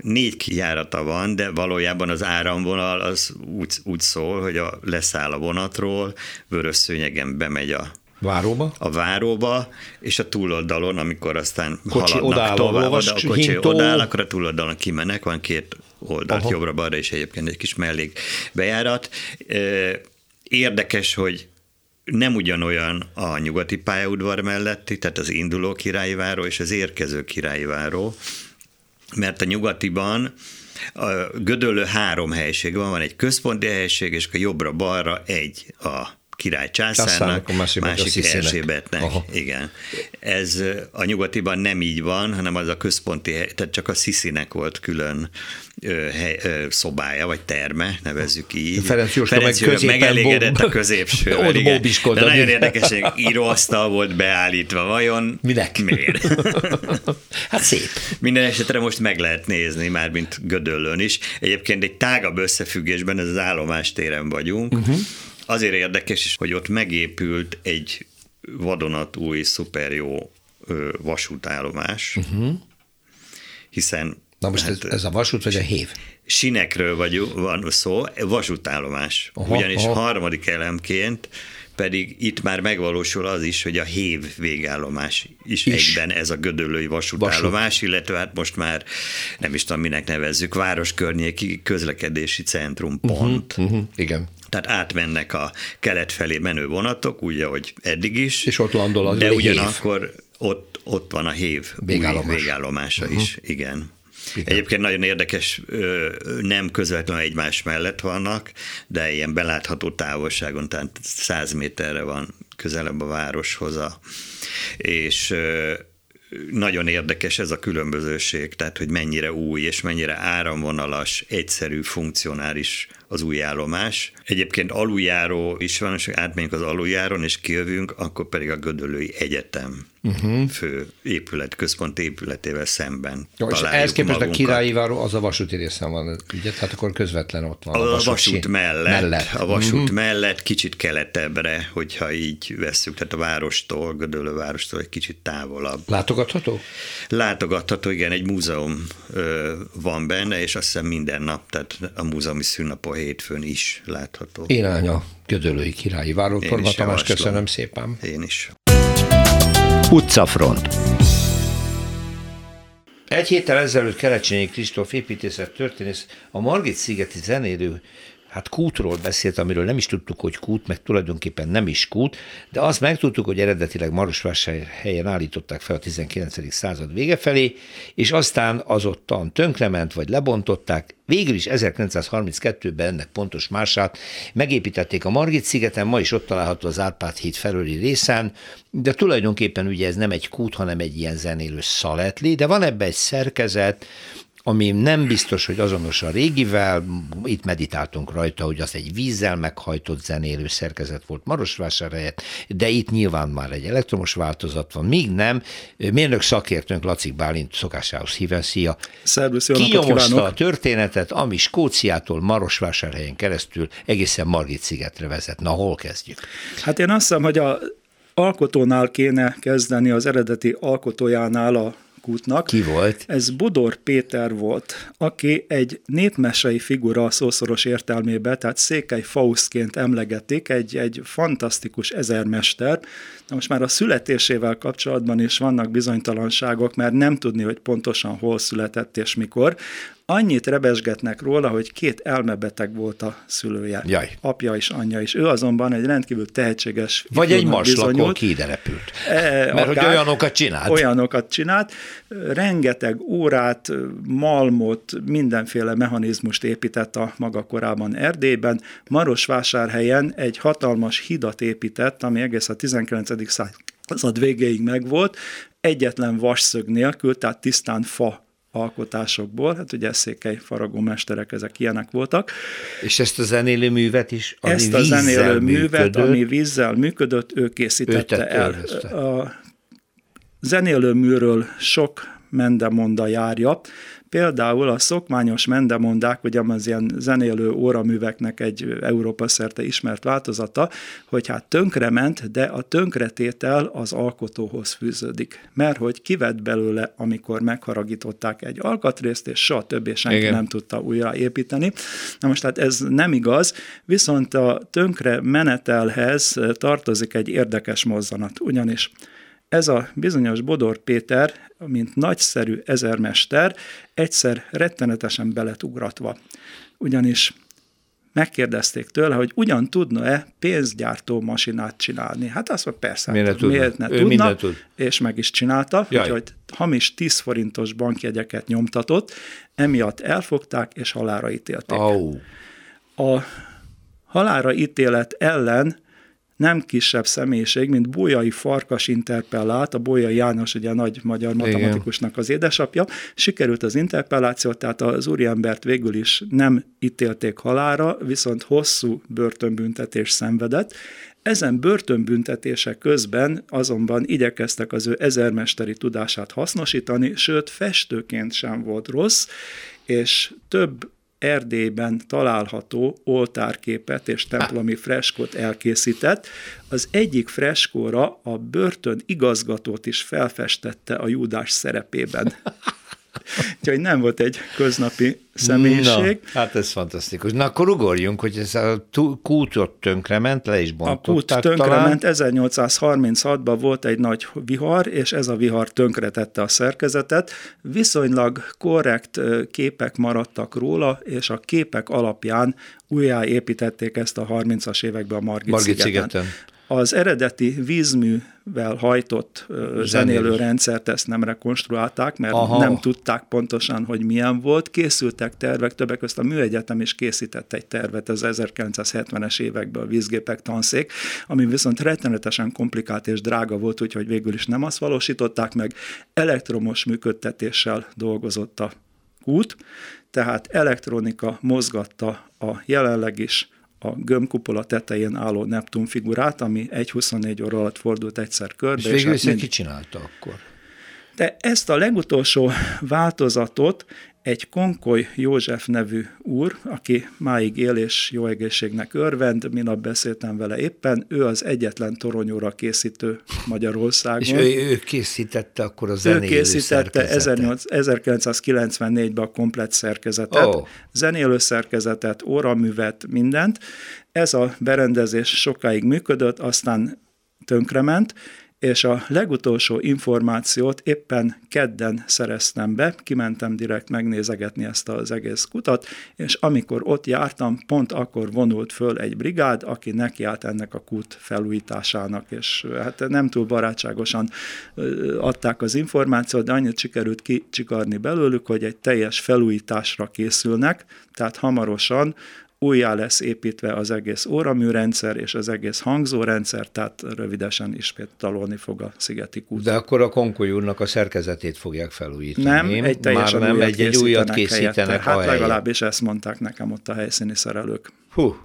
négy kijárata van, de valójában az áramvonal az úgy, úgy szól, hogy a, leszáll a vonatról, vörös szőnyegen bemegy a Váróba. a váróba, és a túloldalon, amikor aztán Kocsi haladnak odáll tovább, lovas oda, a kocsi hintó. odáll, akkor a túloldalon kimennek, van két oldalt, jobbra-balra is egyébként egy kis mellék bejárat. Érdekes, hogy nem ugyanolyan a nyugati pályaudvar melletti, tehát az induló királyi váró és az érkező királyi váró, mert a nyugatiban a Gödöllő három helység van, van egy központi helység, és a jobbra-balra egy a király Császárnak, a másik másik. Erzsébetnek. Igen. Ez a nyugatiban nem így van, hanem az a központi, tehát csak a Sziszinek volt külön hely, szobája, vagy terme, nevezzük így. Ferenc Jóska meg Jóska megelégedett bob- a középsővel. Ott igen. De nagyon érdekes, íróasztal volt beállítva. Vajon Minek? miért? Hát szép. Minden esetre most meg lehet nézni, már mint Gödöllön is. Egyébként egy tágabb összefüggésben, ez az állomástéren vagyunk. Uh-huh. Azért érdekes is, hogy ott megépült egy vadonatúj, szuper jó vasútállomás, uh-huh. hiszen Na most ez, ez a vasút vagy a hév? sinekről vagy, van szó, vasútállomás. Aha, Ugyanis aha. harmadik elemként pedig itt már megvalósul az is, hogy a hév végállomás is, Is. egyben ez a gödöllői vasútállomás, Vasút. illetve hát most már nem is tudom, minek nevezzük, városkörnyéki közlekedési centrum pont. Uh-huh. Uh-huh. Igen. Tehát átmennek a kelet felé menő vonatok, úgy, ahogy eddig is. És ott landol az De hév. ugyanakkor ott, ott van a hév végállomása uh-huh. is, igen. Igen. Egyébként nagyon érdekes, nem közvetlenül egymás mellett vannak, de ilyen belátható távolságon, tehát 100 méterre van közelebb a városhoz. És nagyon érdekes ez a különbözőség, tehát hogy mennyire új és mennyire áramvonalas, egyszerű, funkcionális az új állomás. Egyébként aluljáró is van, és átmegyünk az aluljáron, és kijövünk, akkor pedig a Gödöllői Egyetem uh-huh. fő épület, központi épületével szemben Jó, és ehhez képest magunkat. a királyi váró az a vasúti részen van, ugye? Tehát akkor közvetlen ott van. A, a vasúti- vasút mellett, mellett. a vasút mm-hmm. mellett, kicsit keletebbre, hogyha így vesszük, tehát a várostól, Gödöllő várostól egy kicsit távolabb. Látogatható? Látogatható, igen, egy múzeum ö, van benne, és azt hiszem minden nap, tehát a múzeumi szünnapon hétfőn is látható. Irány a Gödöllői királyi váró. Én Torma is Tamás, köszönöm szépen. Én is. Utcafront. Egy héttel ezelőtt Kerecsényi Kristóf építészet történész a Margit szigeti zenélő hát kútról beszélt, amiről nem is tudtuk, hogy kút, meg tulajdonképpen nem is kút, de azt megtudtuk, hogy eredetileg Marosvásárhelyen állították fel a 19. század vége felé, és aztán az ottan tönkrement, vagy lebontották, végül is 1932-ben ennek pontos mását megépítették a Margit szigeten, ma is ott található az Árpád híd felőli részen, de tulajdonképpen ugye ez nem egy kút, hanem egy ilyen zenélő szaletli, de van ebbe egy szerkezet, ami nem biztos, hogy azonos a régivel, itt meditáltunk rajta, hogy az egy vízzel meghajtott zenélő szerkezet volt Marosvásárhelyet, de itt nyilván már egy elektromos változat van, míg nem. Mérnök szakértőnk Lacik Bálint szokásához híven, szia! Szervusz, jó Kinyomozta a történetet, ami Skóciától Marosvásárhelyen keresztül egészen Margit szigetre vezet. Na, hol kezdjük? Hát én azt hiszem, hogy a alkotónál kéne kezdeni az eredeti alkotójánál a kútnak. Ki volt? Ez Budor Péter volt, aki egy népmesei figura a szószoros értelmében, tehát Székely Faustként emlegetik, egy, egy fantasztikus ezermester. De most már a születésével kapcsolatban is vannak bizonytalanságok, mert nem tudni, hogy pontosan hol született és mikor. Annyit rebesgetnek róla, hogy két elmebeteg volt a szülője. Jaj. Apja és anyja is. Ő azonban egy rendkívül tehetséges Vagy egy maslakon kiderepült. E, Mert hogy olyanokat csinált. Olyanokat csinált. Rengeteg órát, malmot, mindenféle mechanizmust épített a maga korában Erdélyben. Marosvásárhelyen egy hatalmas hidat épített, ami egész a 19. század végéig megvolt, egyetlen vasszög nélkül, tehát tisztán fa alkotásokból, hát ugye székely faragó mesterek, ezek ilyenek voltak. És ezt a zenélő művet is, ami Ezt a zenélő művet, ami vízzel működött, ő készítette ő el. A zenélő műről sok mendemonda járja, Például a szokmányos mendemondák, ugye az ilyen zenélő óraműveknek egy Európa szerte ismert változata, hogy hát tönkrement, de a tönkretétel az alkotóhoz fűződik. Mert hogy kivett belőle, amikor megharagították egy alkatrészt, és soha többé senki Igen. nem tudta újra építeni. Na most hát ez nem igaz, viszont a tönkre menetelhez tartozik egy érdekes mozzanat, ugyanis ez a bizonyos Bodor Péter, mint nagyszerű ezermester, egyszer rettenetesen beletugratva. Ugyanis megkérdezték tőle, hogy ugyan tudna-e pénzgyártó masinát csinálni. Hát azt mondja, persze, miért, hát, miért ne ő tudna, tud. és meg is csinálta, Jaj. úgyhogy hamis 10 forintos bankjegyeket nyomtatott, emiatt elfogták, és halára ítélték. Oh. A halára ítélet ellen nem kisebb személyiség, mint Bolyai Farkas interpellált, a Bolyai János, ugye a nagy magyar matematikusnak az édesapja, sikerült az interpelláció, tehát az úriembert végül is nem ítélték halára, viszont hosszú börtönbüntetés szenvedett, ezen börtönbüntetése közben azonban igyekeztek az ő ezermesteri tudását hasznosítani, sőt festőként sem volt rossz, és több Erdélyben található oltárképet és templomi freskót elkészített. Az egyik freskóra a börtön igazgatót is felfestette a Júdás szerepében. Úgyhogy nem volt egy köznapi személyiség. Na, hát ez fantasztikus. Na akkor ugorjunk, hogy ez a kútot tönkrement, le is bontották A kút tönkrement, 1836-ban volt egy nagy vihar, és ez a vihar tönkretette a szerkezetet. Viszonylag korrekt képek maradtak róla, és a képek alapján újjáépítették ezt a 30-as években a Margit, Margit szigeten. szigeten. Az eredeti vízművel hajtott Zenélő. zenélő rendszert ezt nem rekonstruálták, mert Aha. nem tudták pontosan, hogy milyen volt. Készültek tervek, többek között a Műegyetem is készített egy tervet az 1970-es években a vízgépek tanszék, ami viszont rettenetesen komplikált és drága volt, úgyhogy végül is nem azt valósították meg. Elektromos működtetéssel dolgozott a út, tehát elektronika mozgatta a jelenleg is a gömbkupola tetején álló Neptun figurát, ami 1-24 óra alatt fordult egyszer körbe. És végül is hát mind... ki csinálta akkor? De ezt a legutolsó változatot egy Konkoly József nevű úr, aki máig él és jó egészségnek örvend, minap beszéltem vele éppen, ő az egyetlen toronyóra készítő Magyarországon. És ő, ő készítette akkor a zenélő Ő készítette 1994-ben a komplet szerkezetet, oh. zenélő szerkezetet, óraművet, mindent. Ez a berendezés sokáig működött, aztán tönkrement, és a legutolsó információt éppen kedden szereztem be, kimentem direkt megnézegetni ezt az egész kutat, és amikor ott jártam, pont akkor vonult föl egy brigád, aki nekiállt ennek a kút felújításának, és hát nem túl barátságosan adták az információt, de annyit sikerült kicsikarni belőlük, hogy egy teljes felújításra készülnek, tehát hamarosan újjá lesz építve az egész óraműrendszer és az egész hangzórendszer, tehát rövidesen talolni fog a Szigeti kút. De akkor a Konkoly úrnak a szerkezetét fogják felújítani. Nem, egy teljesen Már nem egy, egy újat készítenek Hát legalábbis ezt mondták nekem ott a helyszíni szerelők. Hú,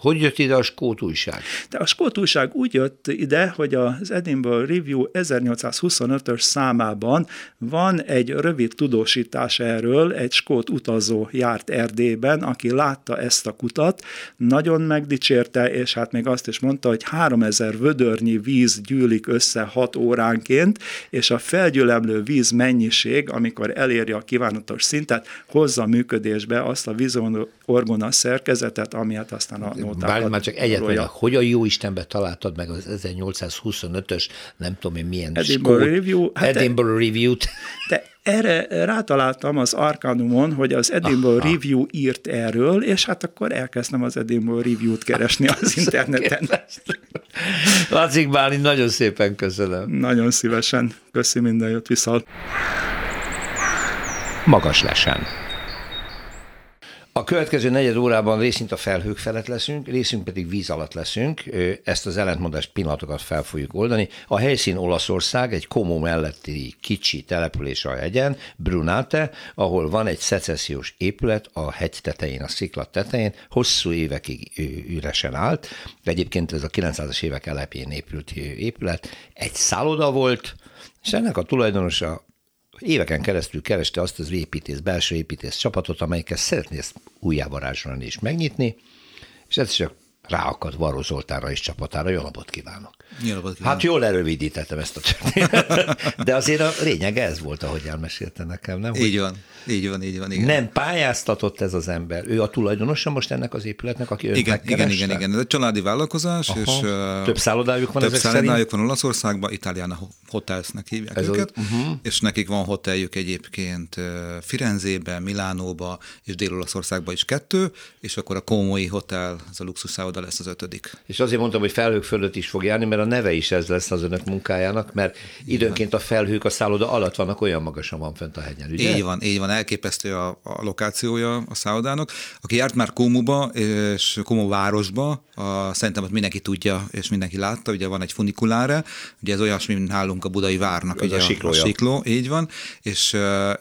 hogy jött ide a Skót újság? De a Skót újság úgy jött ide, hogy az Edinburgh Review 1825-ös számában van egy rövid tudósítás erről, egy skót utazó járt Erdélyben, aki látta ezt a kutat, nagyon megdicsérte, és hát még azt is mondta, hogy 3000 vödörnyi víz gyűlik össze 6 óránként, és a felgyülemlő víz mennyiség, amikor eléri a kívánatos szintet, hozza működésbe azt a vízorgona szerkezetet, ami hát aztán a nótákat. már csak egyetlen, hogy a jó Istenbe találtad meg az 1825-ös, nem tudom én milyen Edinburgh skót, Review. Hát Edinburgh Review-t. De erre rátaláltam az Arcanumon, hogy az Edinburgh Aha. Review írt erről, és hát akkor elkezdtem az Edinburgh Review-t keresni az interneten. Laci Bálint, nagyon szépen köszönöm. Nagyon szívesen. Köszi minden jött viszont. Magas lesen. A következő negyed órában részint a felhők felett leszünk, részünk pedig víz alatt leszünk. Ezt az ellentmondást pillanatokat fel fogjuk oldani. A helyszín Olaszország, egy Como melletti kicsi település a hegyen, Brunate, ahol van egy szecessziós épület a hegy tetején, a sziklat tetején, hosszú évekig üresen állt. Egyébként ez a 900-as évek elepjén épült épület. Egy szálloda volt, és ennek a tulajdonosa éveken keresztül kereste azt az építész, belső építész csapatot, amelyikkel szeretné ezt újjávarázsolni és megnyitni, és ez csak ráakad Varó Zoltánra és csapatára. Jó napot kívánok! Jó napot kívánok! Hát jól erővidítettem ezt a történetet, de azért a lényeg ez volt, ahogy elmesélte nekem, nem? Így van, így van, így van. Igen. Nem pályáztatott ez az ember. Ő a tulajdonosa most ennek az épületnek, aki igen, igen, igen, igen, igen. Ez egy családi vállalkozás, Aha. és több szállodájuk van több ezek szállodájuk van Olaszországban, Itálián Hotelsnek hívják ez őket, a, uh-huh. és nekik van hoteljük egyébként Firenzébe, Milánóba, és Dél-Olaszországban is kettő, és akkor a Komói Hotel, ez a luxus szálloda lesz az ötödik. És azért mondtam, hogy felhők fölött is fog járni, mert a neve is ez lesz az önök munkájának, mert időnként a felhők a szálloda alatt vannak, olyan magasan van fent a hegyen, ugye? Így van, így van, elképesztő a, a lokációja a szállodának. Aki járt már Kómuba és Kómó városba, a, szerintem ott mindenki tudja, és mindenki látta, ugye van egy funikulára, ugye ez olyasmi, mint nálunk a budai várnak, ez ugye a, siklója. a sikló, így van, és,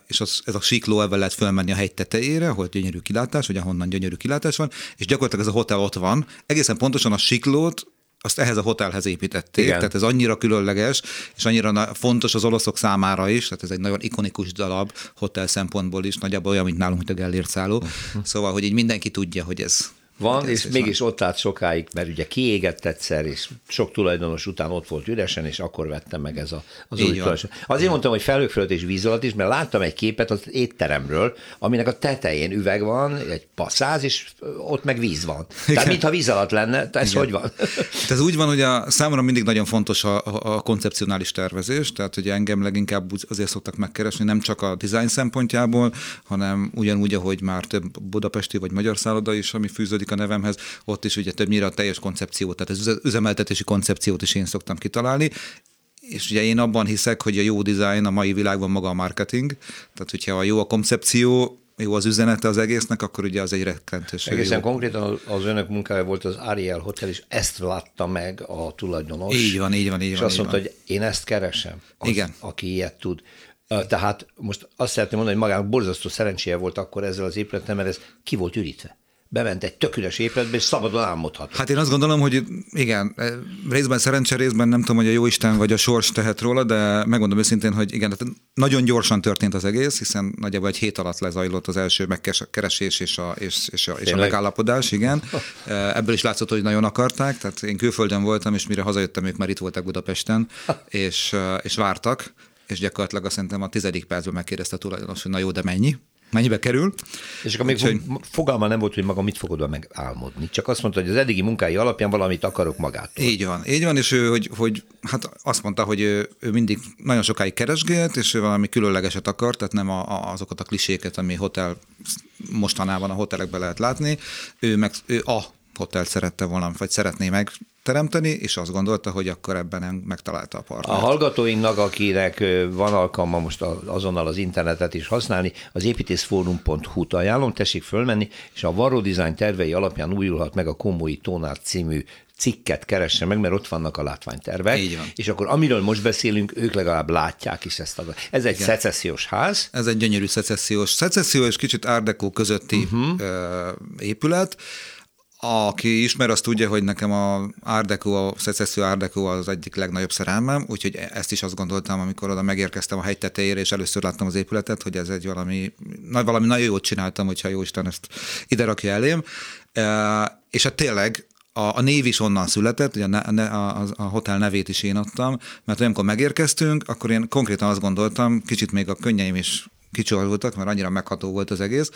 és az, ez a sikló ebben lehet fölmenni a hegy tetejére, ahol gyönyörű kilátás, vagy ahonnan gyönyörű kilátás van, és gyakorlatilag ez a hotel ott van. Egészen pontosan a siklót azt ehhez a hotelhez építették, Igen. tehát ez annyira különleges, és annyira fontos az olaszok számára is, tehát ez egy nagyon ikonikus darab hotel szempontból is, nagyjából olyan, mint nálunk, mint a Gellért szálló. Uh-huh. Szóval, hogy így mindenki tudja, hogy ez van, és mégis van. ott állt sokáig, mert ugye kiégett egyszer, és sok tulajdonos után ott volt üresen, és akkor vettem meg ez a, az Így új tulajdonos. Azért mondtam, hogy felhők fölött és víz alatt is, mert láttam egy képet az étteremről, aminek a tetején üveg van, egy passzáz, és ott meg víz van. Igen. Tehát mintha víz alatt lenne, ez Igen. hogy van? Ez úgy van, hogy a, számomra mindig nagyon fontos a, a, a koncepcionális tervezés, tehát hogy engem leginkább azért szoktak megkeresni, nem csak a design szempontjából, hanem ugyanúgy, ahogy már több budapesti vagy magyar szálloda is, ami fűződik kötődik a nevemhez, ott is ugye többnyire a teljes koncepciót, tehát az üzemeltetési koncepciót is én szoktam kitalálni, és ugye én abban hiszek, hogy a jó design a mai világban maga a marketing, tehát hogyha a jó a koncepció, jó az üzenete az egésznek, akkor ugye az egy rettentős. Egészen jó. konkrétan az önök munkája volt az Ariel Hotel, és ezt látta meg a tulajdonos. Így van, így van, így és van. És azt mondta, van. hogy én ezt keresem. Az, Igen. Aki ilyet tud. Tehát most azt szeretném mondani, hogy magának borzasztó szerencséje volt akkor ezzel az épülettel, mert ez ki volt ürítve bement egy tökéletes épületbe, és szabadon álmodhat. Hát én azt gondolom, hogy igen, eh, részben szerencse, részben nem tudom, hogy a jó Isten vagy a sors tehet róla, de megmondom őszintén, hogy igen, tehát nagyon gyorsan történt az egész, hiszen nagyjából egy hét alatt lezajlott az első megkeresés és a, és, és a, és a megállapodás, igen. Eh, ebből is látszott, hogy nagyon akarták, tehát én külföldön voltam, és mire hazajöttem, ők már itt voltak Budapesten, és, eh, és vártak, és gyakorlatilag azt szerintem a tizedik percben megkérdezte a tulajdonos, hogy na jó, de mennyi? Mennyibe kerül. És akkor még Úgyhogy... fogalma nem volt, hogy maga mit fogod meg álmodni. Csak azt mondta, hogy az eddigi munkái alapján valamit akarok magától. Így van, így van, és ő, hogy, hogy hát azt mondta, hogy ő, ő mindig nagyon sokáig keresgélt, és ő valami különlegeset akar, tehát nem a, a, azokat a kliséket, ami hotel mostanában a hotelekben lehet látni. Ő meg ő a hotelt szerette volna, vagy szeretné meg teremteni, és azt gondolta, hogy akkor ebben megtalálta a partnert. A hallgatóinknak, akinek van alkalma most azonnal az internetet is használni, az építészfórum.hu-t ajánlom, tessék fölmenni, és a Varro Design tervei alapján újulhat meg a Komói Tónár című cikket keresse meg, mert ott vannak a látványtervek. Így van. És akkor amiről most beszélünk, ők legalább látják is ezt. A... Ez egy Igen. szecessziós ház. Ez egy gyönyörű szecessziós. Szecesszió és kicsit árdekó közötti uh-huh. épület aki ismer, azt tudja, hogy nekem a Art Deco, a szecesszió Art Deco az egyik legnagyobb szerelmem, úgyhogy ezt is azt gondoltam, amikor oda megérkeztem a hegy tetejére, és először láttam az épületet, hogy ez egy valami, na, valami nagyon jót csináltam, hogyha jó Isten ezt ide rakja elém. E, és hát tényleg a, a név is onnan született, ugye a, a, a, a hotel nevét is én adtam, mert olyankor megérkeztünk, akkor én konkrétan azt gondoltam, kicsit még a könnyeim is kicsolódtak, mert annyira megható volt az egész,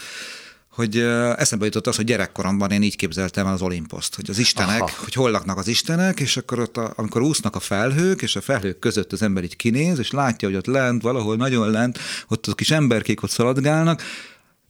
hogy eszembe jutott az, hogy gyerekkoromban én így képzeltem el az Olimposzt, hogy az istenek, Aha. hogy hol laknak az istenek, és akkor ott, a, amikor úsznak a felhők, és a felhők között az ember így kinéz, és látja, hogy ott lent, valahol nagyon lent, ott a kis emberkék ott szaladgálnak,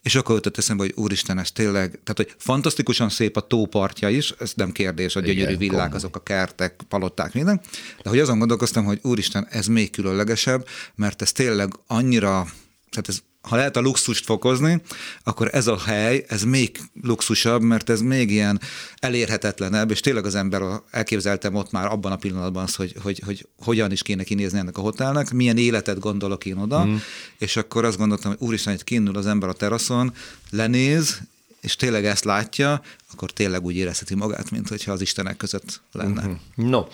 és akkor jutott eszembe, hogy úristen, ez tényleg, tehát hogy fantasztikusan szép a tópartja is, ez nem kérdés, a gyönyörű villák, azok a kertek, palották, minden, de hogy azon gondolkoztam, hogy úristen, ez még különlegesebb, mert ez tényleg annyira, tehát ez ha lehet a luxust fokozni, akkor ez a hely, ez még luxusabb, mert ez még ilyen elérhetetlenebb, és tényleg az ember elképzeltem ott már abban a pillanatban azt, hogy, hogy, hogy hogyan is kéne kinézni ennek a hotelnek, milyen életet gondolok én oda, mm. és akkor azt gondoltam, hogy úristen, hogy kiindul az ember a teraszon, lenéz, és tényleg ezt látja, akkor tényleg úgy érezheti magát, mint hogyha az Istenek között lenne. Mm-hmm. No,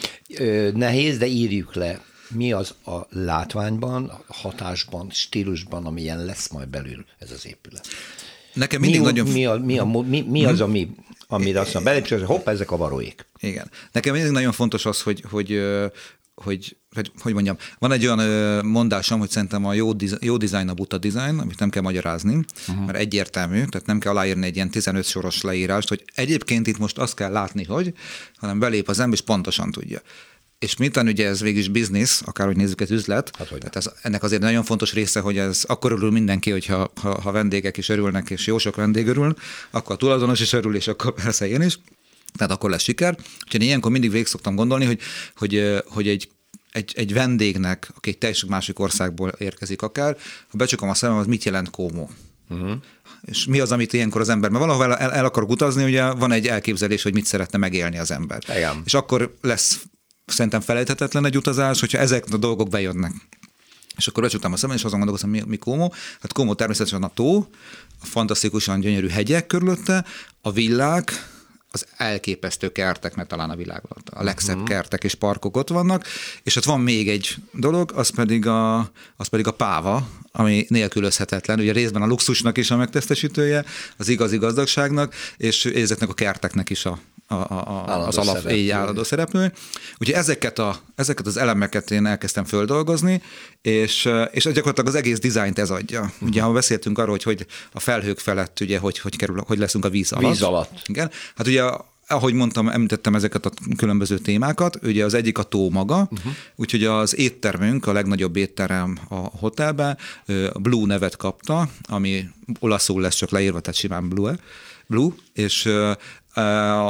nehéz, de írjuk le mi az a látványban, hatásban, stílusban, amilyen lesz majd belül ez az épület. Nekem mindig mi, nagyon... Mi, a, mi, a, mi, mi az, ami, amire azt mondom, belépcső, hopp, ezek a varóik. Igen. Nekem mindig nagyon fontos az, hogy, hogy, hogy, hogy, hogy mondjam, van egy olyan mondásom, hogy szerintem a jó, diz, jó design a buta design, amit nem kell magyarázni, uh-huh. mert egyértelmű, tehát nem kell aláírni egy ilyen 15 soros leírást, hogy egyébként itt most azt kell látni, hogy, hanem belép az ember, és pontosan tudja. És miután ugye ez végig is biznisz, akárhogy nézzük, ez üzlet, hát, tehát ez, ennek azért nagyon fontos része, hogy ez akkor örül mindenki, hogyha ha, ha vendégek is örülnek, és jó sok vendég örül, akkor a tulajdonos is örül, és akkor persze én is. Tehát akkor lesz siker. Úgyhogy ilyenkor mindig végig szoktam gondolni, hogy, hogy, hogy egy egy, egy vendégnek, aki egy teljesen másik országból érkezik akár, ha becsukom a szemem, az mit jelent kómó? Uh-huh. És mi az, amit ilyenkor az ember, mert valahol el, el akar utazni, ugye van egy elképzelés, hogy mit szeretne megélni az ember. Igen. És akkor lesz szerintem felejthetetlen egy utazás, hogyha ezek a dolgok bejönnek. És akkor becsuktam a szemem, és azon gondolkoztam, mi, mi Kómó? Hát Kómó természetesen a tó, a fantasztikusan gyönyörű hegyek körülötte, a villák, az elképesztő kertek, mert talán a világban a legszebb uh-huh. kertek és parkok ott vannak, és ott van még egy dolog, az pedig a, az pedig a páva, ami nélkülözhetetlen, ugye részben a luxusnak is a megtestesítője, az igazi gazdagságnak, és ezeknek a kerteknek is a, a, a, az alap így állandó szereplő. Ugye ezeket, a, ezeket az elemeket én elkezdtem földolgozni, és, és gyakorlatilag az egész dizájnt ez adja. Uh-huh. Ugye, ha beszéltünk arról, hogy, hogy a felhők felett, ugye, hogy, hogy, kerül, hogy leszünk a víz alatt. Víz alatt. Igen. Hát ugye ahogy mondtam, említettem ezeket a különböző témákat, ugye az egyik a tó maga, uh-huh. úgyhogy az éttermünk, a legnagyobb étterem a hotelben Blue nevet kapta, ami olaszul lesz csak leírva, tehát simán Blue, Blue, és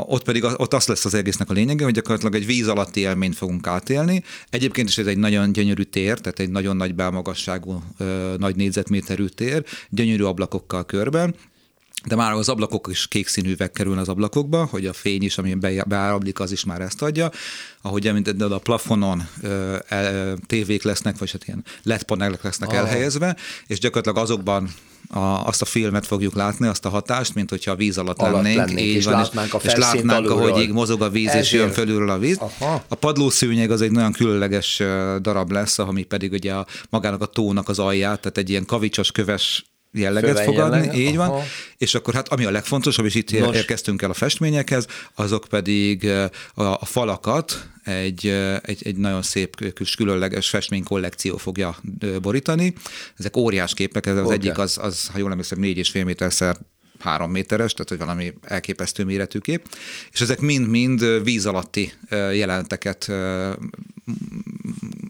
ott pedig ott az lesz az egésznek a lényege, hogy gyakorlatilag egy víz alatti élményt fogunk átélni. Egyébként is ez egy nagyon gyönyörű tér, tehát egy nagyon nagy belmagasságú, nagy négyzetméterű tér, gyönyörű ablakokkal körben, de már az ablakok is kék színű üveg kerül az ablakokba, hogy a fény is, ami beáramlik, az is már ezt adja. Ahogy említetted, a plafonon ö, tévék lesznek, vagy hát ilyen LED panelek lesznek Aha. elhelyezve, és gyakorlatilag azokban a, azt a filmet fogjuk látni, azt a hatást, mint hogyha a víz alatt, alatt lennénk, lennénk így és, van, látnánk a és látnánk, ahogy így mozog a víz, Ezért. és jön fölülről a víz. Aha. A padlószőnyeg az egy nagyon különleges darab lesz, ami pedig ugye a, magának a tónak az alját, tehát egy ilyen kavicsos köves jelleget fog adni, így van. És akkor hát ami a legfontosabb, és itt Nos. érkeztünk el a festményekhez, azok pedig a, a falakat egy, egy, egy nagyon szép kis különleges festménykollekció fogja borítani. Ezek óriás képek, ez az okay. egyik, az, az, ha jól emlékszem, négy és fél méterszer három méteres, tehát hogy valami elképesztő méretű kép, és ezek mind-mind víz alatti jelenteket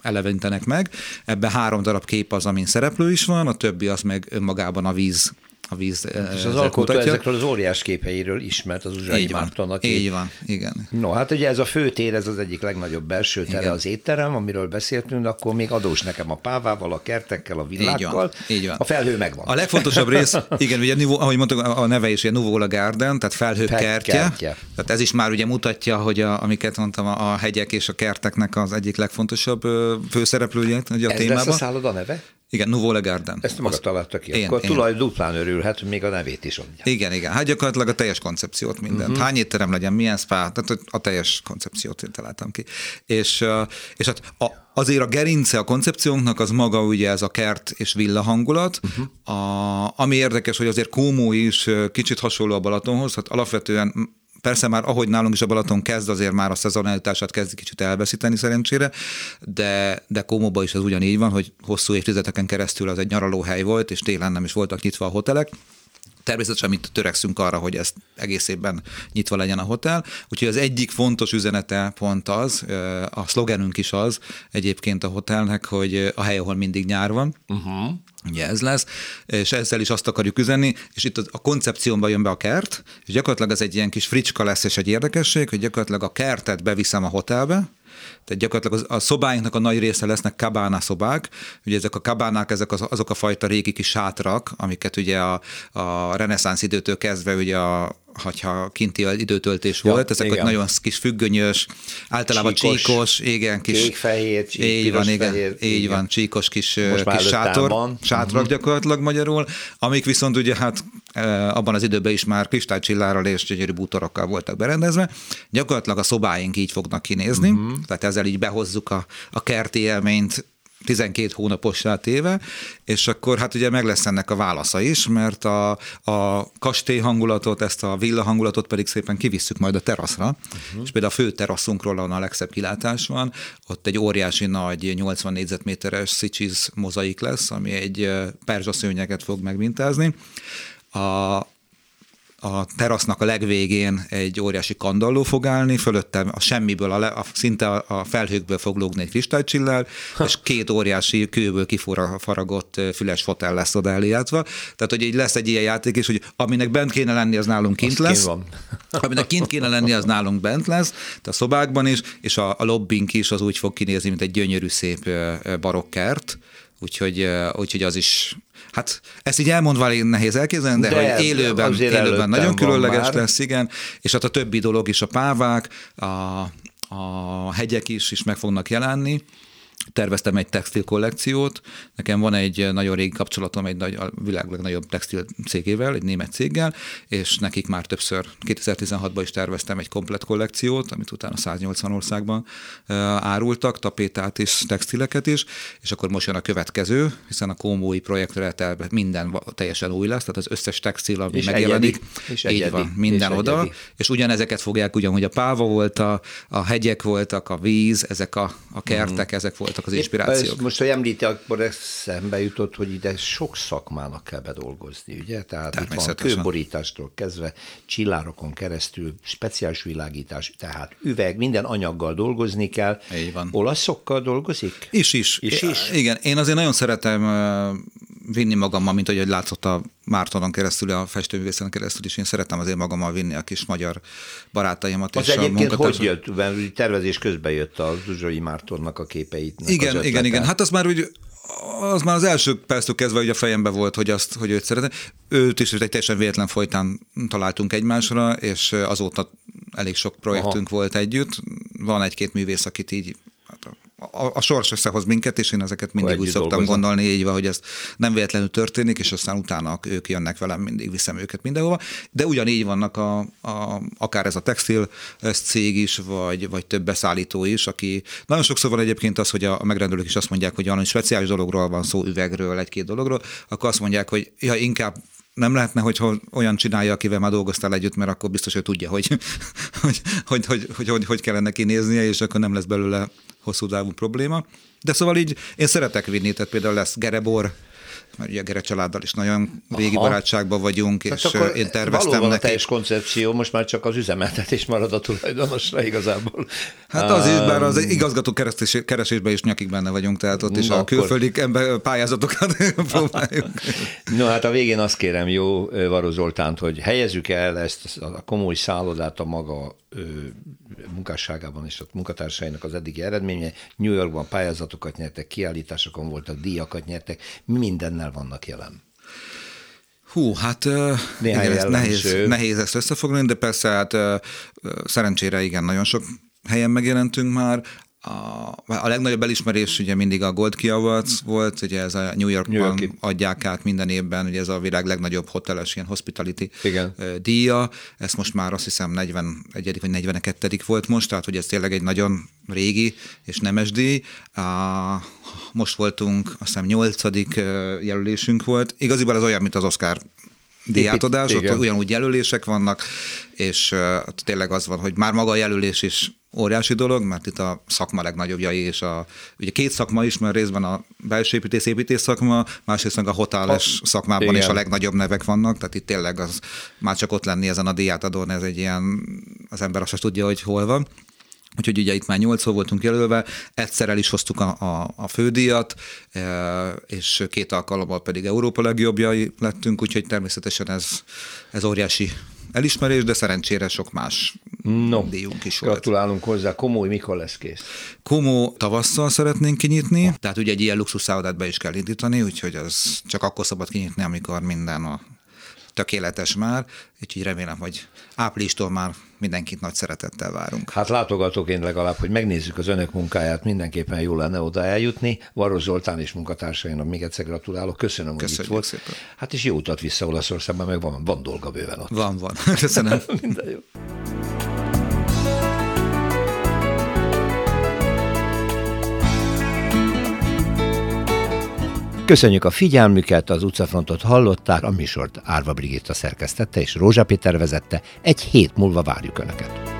eleventenek meg. Ebben három darab kép az, amin szereplő is van, a többi az meg önmagában a víz a víz És az alkotó mutatja. ezekről az óriás képeiről ismert az Uzsai így van, Márton, aki... Így van, igen. No, hát ugye ez a főtér, ez az egyik legnagyobb belső tere igen. az étterem, amiről beszéltünk, akkor még adós nekem a pávával, a kertekkel, a villákkal. Így van, így van. A felhő megvan. A legfontosabb rész, igen, ugye, ahogy mondtuk, a neve is ilyen Nuvola Garden, tehát felhő kertje. kertje. Tehát ez is már ugye mutatja, hogy a, amiket mondtam, a hegyek és a kerteknek az egyik legfontosabb főszereplője a ez témában. Ez lesz a szálloda neve? Igen, Nouveau Garden. Ezt maga találta ki. Én, Akkor én. tulaj duplán örülhet, hogy még a nevét is adja. Igen, igen. Hát gyakorlatilag a teljes koncepciót mindent. Uh-huh. Hány étterem legyen, milyen spa, tehát a teljes koncepciót én találtam ki. És, és hát a, azért a gerince a koncepciónknak az maga ugye ez a kert és villa hangulat, uh-huh. a, ami érdekes, hogy azért Kómó is kicsit hasonló a Balatonhoz, hát alapvetően Persze már ahogy nálunk is a Balaton kezd, azért már a szezonalitását kezdi kicsit elveszíteni szerencsére, de, de Komóban is ez ugyanígy van, hogy hosszú évtizedeken keresztül az egy nyaralóhely volt, és télen nem is voltak nyitva a hotelek, Természetesen mi törekszünk arra, hogy ezt egész évben nyitva legyen a hotel. Úgyhogy az egyik fontos üzenete pont az, a szlogenünk is az egyébként a hotelnek, hogy a hely, ahol mindig nyár van. Uh-huh. Ugye ez lesz, és ezzel is azt akarjuk üzenni, és itt a koncepciómba jön be a kert, és gyakorlatilag ez egy ilyen kis fricska lesz, és egy érdekesség, hogy gyakorlatilag a kertet beviszem a hotelbe, tehát gyakorlatilag a szobáinknak a nagy része lesznek kabána szobák. Ugye ezek a kabánák, ezek az, azok a fajta régi kis sátrak, amiket ugye a, a reneszánsz időtől kezdve ugye a, hogyha kinti időtöltés ja, volt, ezek igen. nagyon kis függönyös, általában csíkos, csíkos igen, kis... Kék-fehér, csík, így van, igen, fehér, így igen. van, csíkos kis, kis sátor, sátrak uh-huh. gyakorlatilag magyarul, amik viszont ugye hát abban az időben is már kristálycsillárral és gyönyörű bútorokkal voltak berendezve. Gyakorlatilag a szobáink így fognak kinézni, uh-huh. tehát ezzel így behozzuk a, a kerti élményt 12 hónapossá téve, és akkor hát ugye meg lesz ennek a válasza is, mert a, a kastély hangulatot, ezt a villa hangulatot pedig szépen kivisszük majd a teraszra, uh-huh. és például a fő teraszunkról, ahol a legszebb kilátás van, ott egy óriási nagy 80 négyzetméteres Szicsiz mozaik lesz, ami egy perzsaszőnyeget fog megmintázni. A, a terasznak a legvégén egy óriási kandalló fog állni, fölöttem a semmiből, a, le, a szinte a felhőkből fog lógni egy kristálycsillár, és két óriási kőből kifaragott füles fotel lesz oda eljátszva. Tehát, hogy így lesz egy ilyen játék is, hogy aminek bent kéne lenni, az nálunk kint az lesz. Van. aminek kint kéne lenni, az nálunk bent lesz, tehát a szobákban is, és a, a lobbink is az úgy fog kinézni, mint egy gyönyörű szép barokkert. Úgyhogy, úgyhogy az is Hát ezt így elmondva nehéz elképzelni, de, de hogy élőben, élőben nagyon különleges lesz, igen, és hát a többi dolog is, a pávák, a, a hegyek is, is meg fognak jelenni, terveztem egy textil kollekciót. Nekem van egy nagyon régi kapcsolatom egy nagy, a világ legnagyobb textil cégével, egy német céggel, és nekik már többször 2016-ban is terveztem egy komplet kollekciót, amit utána 180 országban árultak, tapétát és textileket is, és akkor most jön a következő, hiszen a komói projektre minden teljesen új lesz, tehát az összes textil, ami és megjelenik, egyedi, és így egyedi, van, minden és oda, egyedi. és ugyanezeket fogják, ugyanúgy a páva volt, a, a hegyek voltak, a víz, ezek a, a kertek, uh-huh. ezek voltak voltak az inspirációk. Most, hogy említi, akkor eszembe jutott, hogy ide sok szakmának kell bedolgozni, ugye? Tehát itt van kőborítástól kezdve, csillárokon keresztül, speciális világítás, tehát üveg, minden anyaggal dolgozni kell. Így van. Olaszokkal dolgozik? Is, is. is, is. Igen, én azért nagyon szeretem vinni magammal, mint ahogy látszott a Mártonon keresztül, a festőművészen keresztül is, én szeretem azért magammal vinni a kis magyar barátaimat. Az és egyébként a hogy jött? Mert tervezés közben jött a Zsuzsai Mártonnak a képeit. Igen, igen, igen. Hát az már úgy az már az első perctől kezdve hogy a fejembe volt, hogy azt, hogy őt szeretem. Őt is egy teljesen véletlen folytán találtunk egymásra, és azóta elég sok projektünk Aha. volt együtt. Van egy-két művész, akit így a, a sors összehoz minket, és én ezeket mindig úgy szoktam dolgozom. gondolni, így van, hogy ez nem véletlenül történik, és aztán utána ők jönnek velem, mindig viszem őket mindenhova. De ugyanígy vannak a, a, akár ez a textil ez cég is, vagy, vagy több beszállító is, aki nagyon sokszor van egyébként az, hogy a, a megrendelők is azt mondják, hogy valami speciális dologról van szó, üvegről, egy-két dologról, akkor azt mondják, hogy ja, inkább nem lehetne, hogy olyan csinálja, akivel már dolgoztál együtt, mert akkor biztos, hogy tudja, hogy hogy, hogy, hogy, hogy, hogy, hogy kellene kinéznie, és akkor nem lesz belőle hosszú távú probléma. De szóval így én szeretek vinni, tehát például lesz gerebor, mert ugye a Gere családdal is nagyon régi Aha. barátságban vagyunk, Tehát és akkor én terveztem valóban neki. a teljes koncepció, most már csak az üzemeltetés marad a tulajdonosra igazából. Hát az is, bár az igazgató keresésben is nyakig benne vagyunk, tehát ott is a külföldi ember pályázatokat próbáljuk. No, hát a végén azt kérem, jó Varó Zoltánt, hogy helyezzük el ezt a komoly szállodát a maga munkásságában és a munkatársainak az eddigi eredménye. New Yorkban pályázatokat nyertek, kiállításokon voltak, díjakat nyertek, mindennel vannak jelen. Hú, hát igen, ez nehéz, nehéz ezt összefoglalni, de persze hát szerencsére igen, nagyon sok helyen megjelentünk már a, a legnagyobb elismerés ugye mindig a Gold Key Awards volt, ugye ez a New Yorkban New Yorki. adják át minden évben, ugye ez a világ legnagyobb hoteles ilyen hospitality Igen. díja, ez most már azt hiszem 41. vagy 42. volt most, tehát hogy ez tényleg egy nagyon régi és nemes díj. Most voltunk, azt hiszem 8. jelölésünk volt. Igaziból ez olyan, mint az Oscar díjátadás, ott ugyanúgy jelölések vannak, és uh, tényleg az van, hogy már maga a jelölés is óriási dolog, mert itt a szakma legnagyobbjai, és a, ugye két szakma is, mert részben a belső építész, építész szakma, másrészt meg a hoteles a, szakmában igen. is a legnagyobb nevek vannak, tehát itt tényleg az már csak ott lenni ezen a díjátadón, ez egy ilyen, az ember azt tudja, hogy hol van. Úgyhogy ugye itt már nyolcszor voltunk jelölve, egyszer el is hoztuk a, a, a fődíjat, e, és két alkalommal pedig Európa legjobbjai lettünk, úgyhogy természetesen ez, ez óriási elismerés, de szerencsére sok más no, díjunk is volt. Gratulálunk hozzá. Komó, mikor lesz kész? Komó tavasszal szeretnénk kinyitni, tehát ugye egy ilyen luxuszállodát be is kell indítani, úgyhogy az csak akkor szabad kinyitni, amikor minden a tökéletes már, úgyhogy remélem, hogy áprilistól már mindenkit nagy szeretettel várunk. Hát látogatóként legalább, hogy megnézzük az önök munkáját, mindenképpen jó lenne oda eljutni. Varos Zoltán és munkatársainak még egyszer gratulálok. Köszönöm, Köszönjük hogy itt volt. Szépen. Hát is jó utat vissza Olaszországban, meg van, van dolga bőven ott. Van, van. Köszönöm. Minden jó. Köszönjük a figyelmüket, az utcafrontot hallották, a műsort Árva Brigitta szerkesztette és Rózsa Péter vezette. Egy hét múlva várjuk Önöket.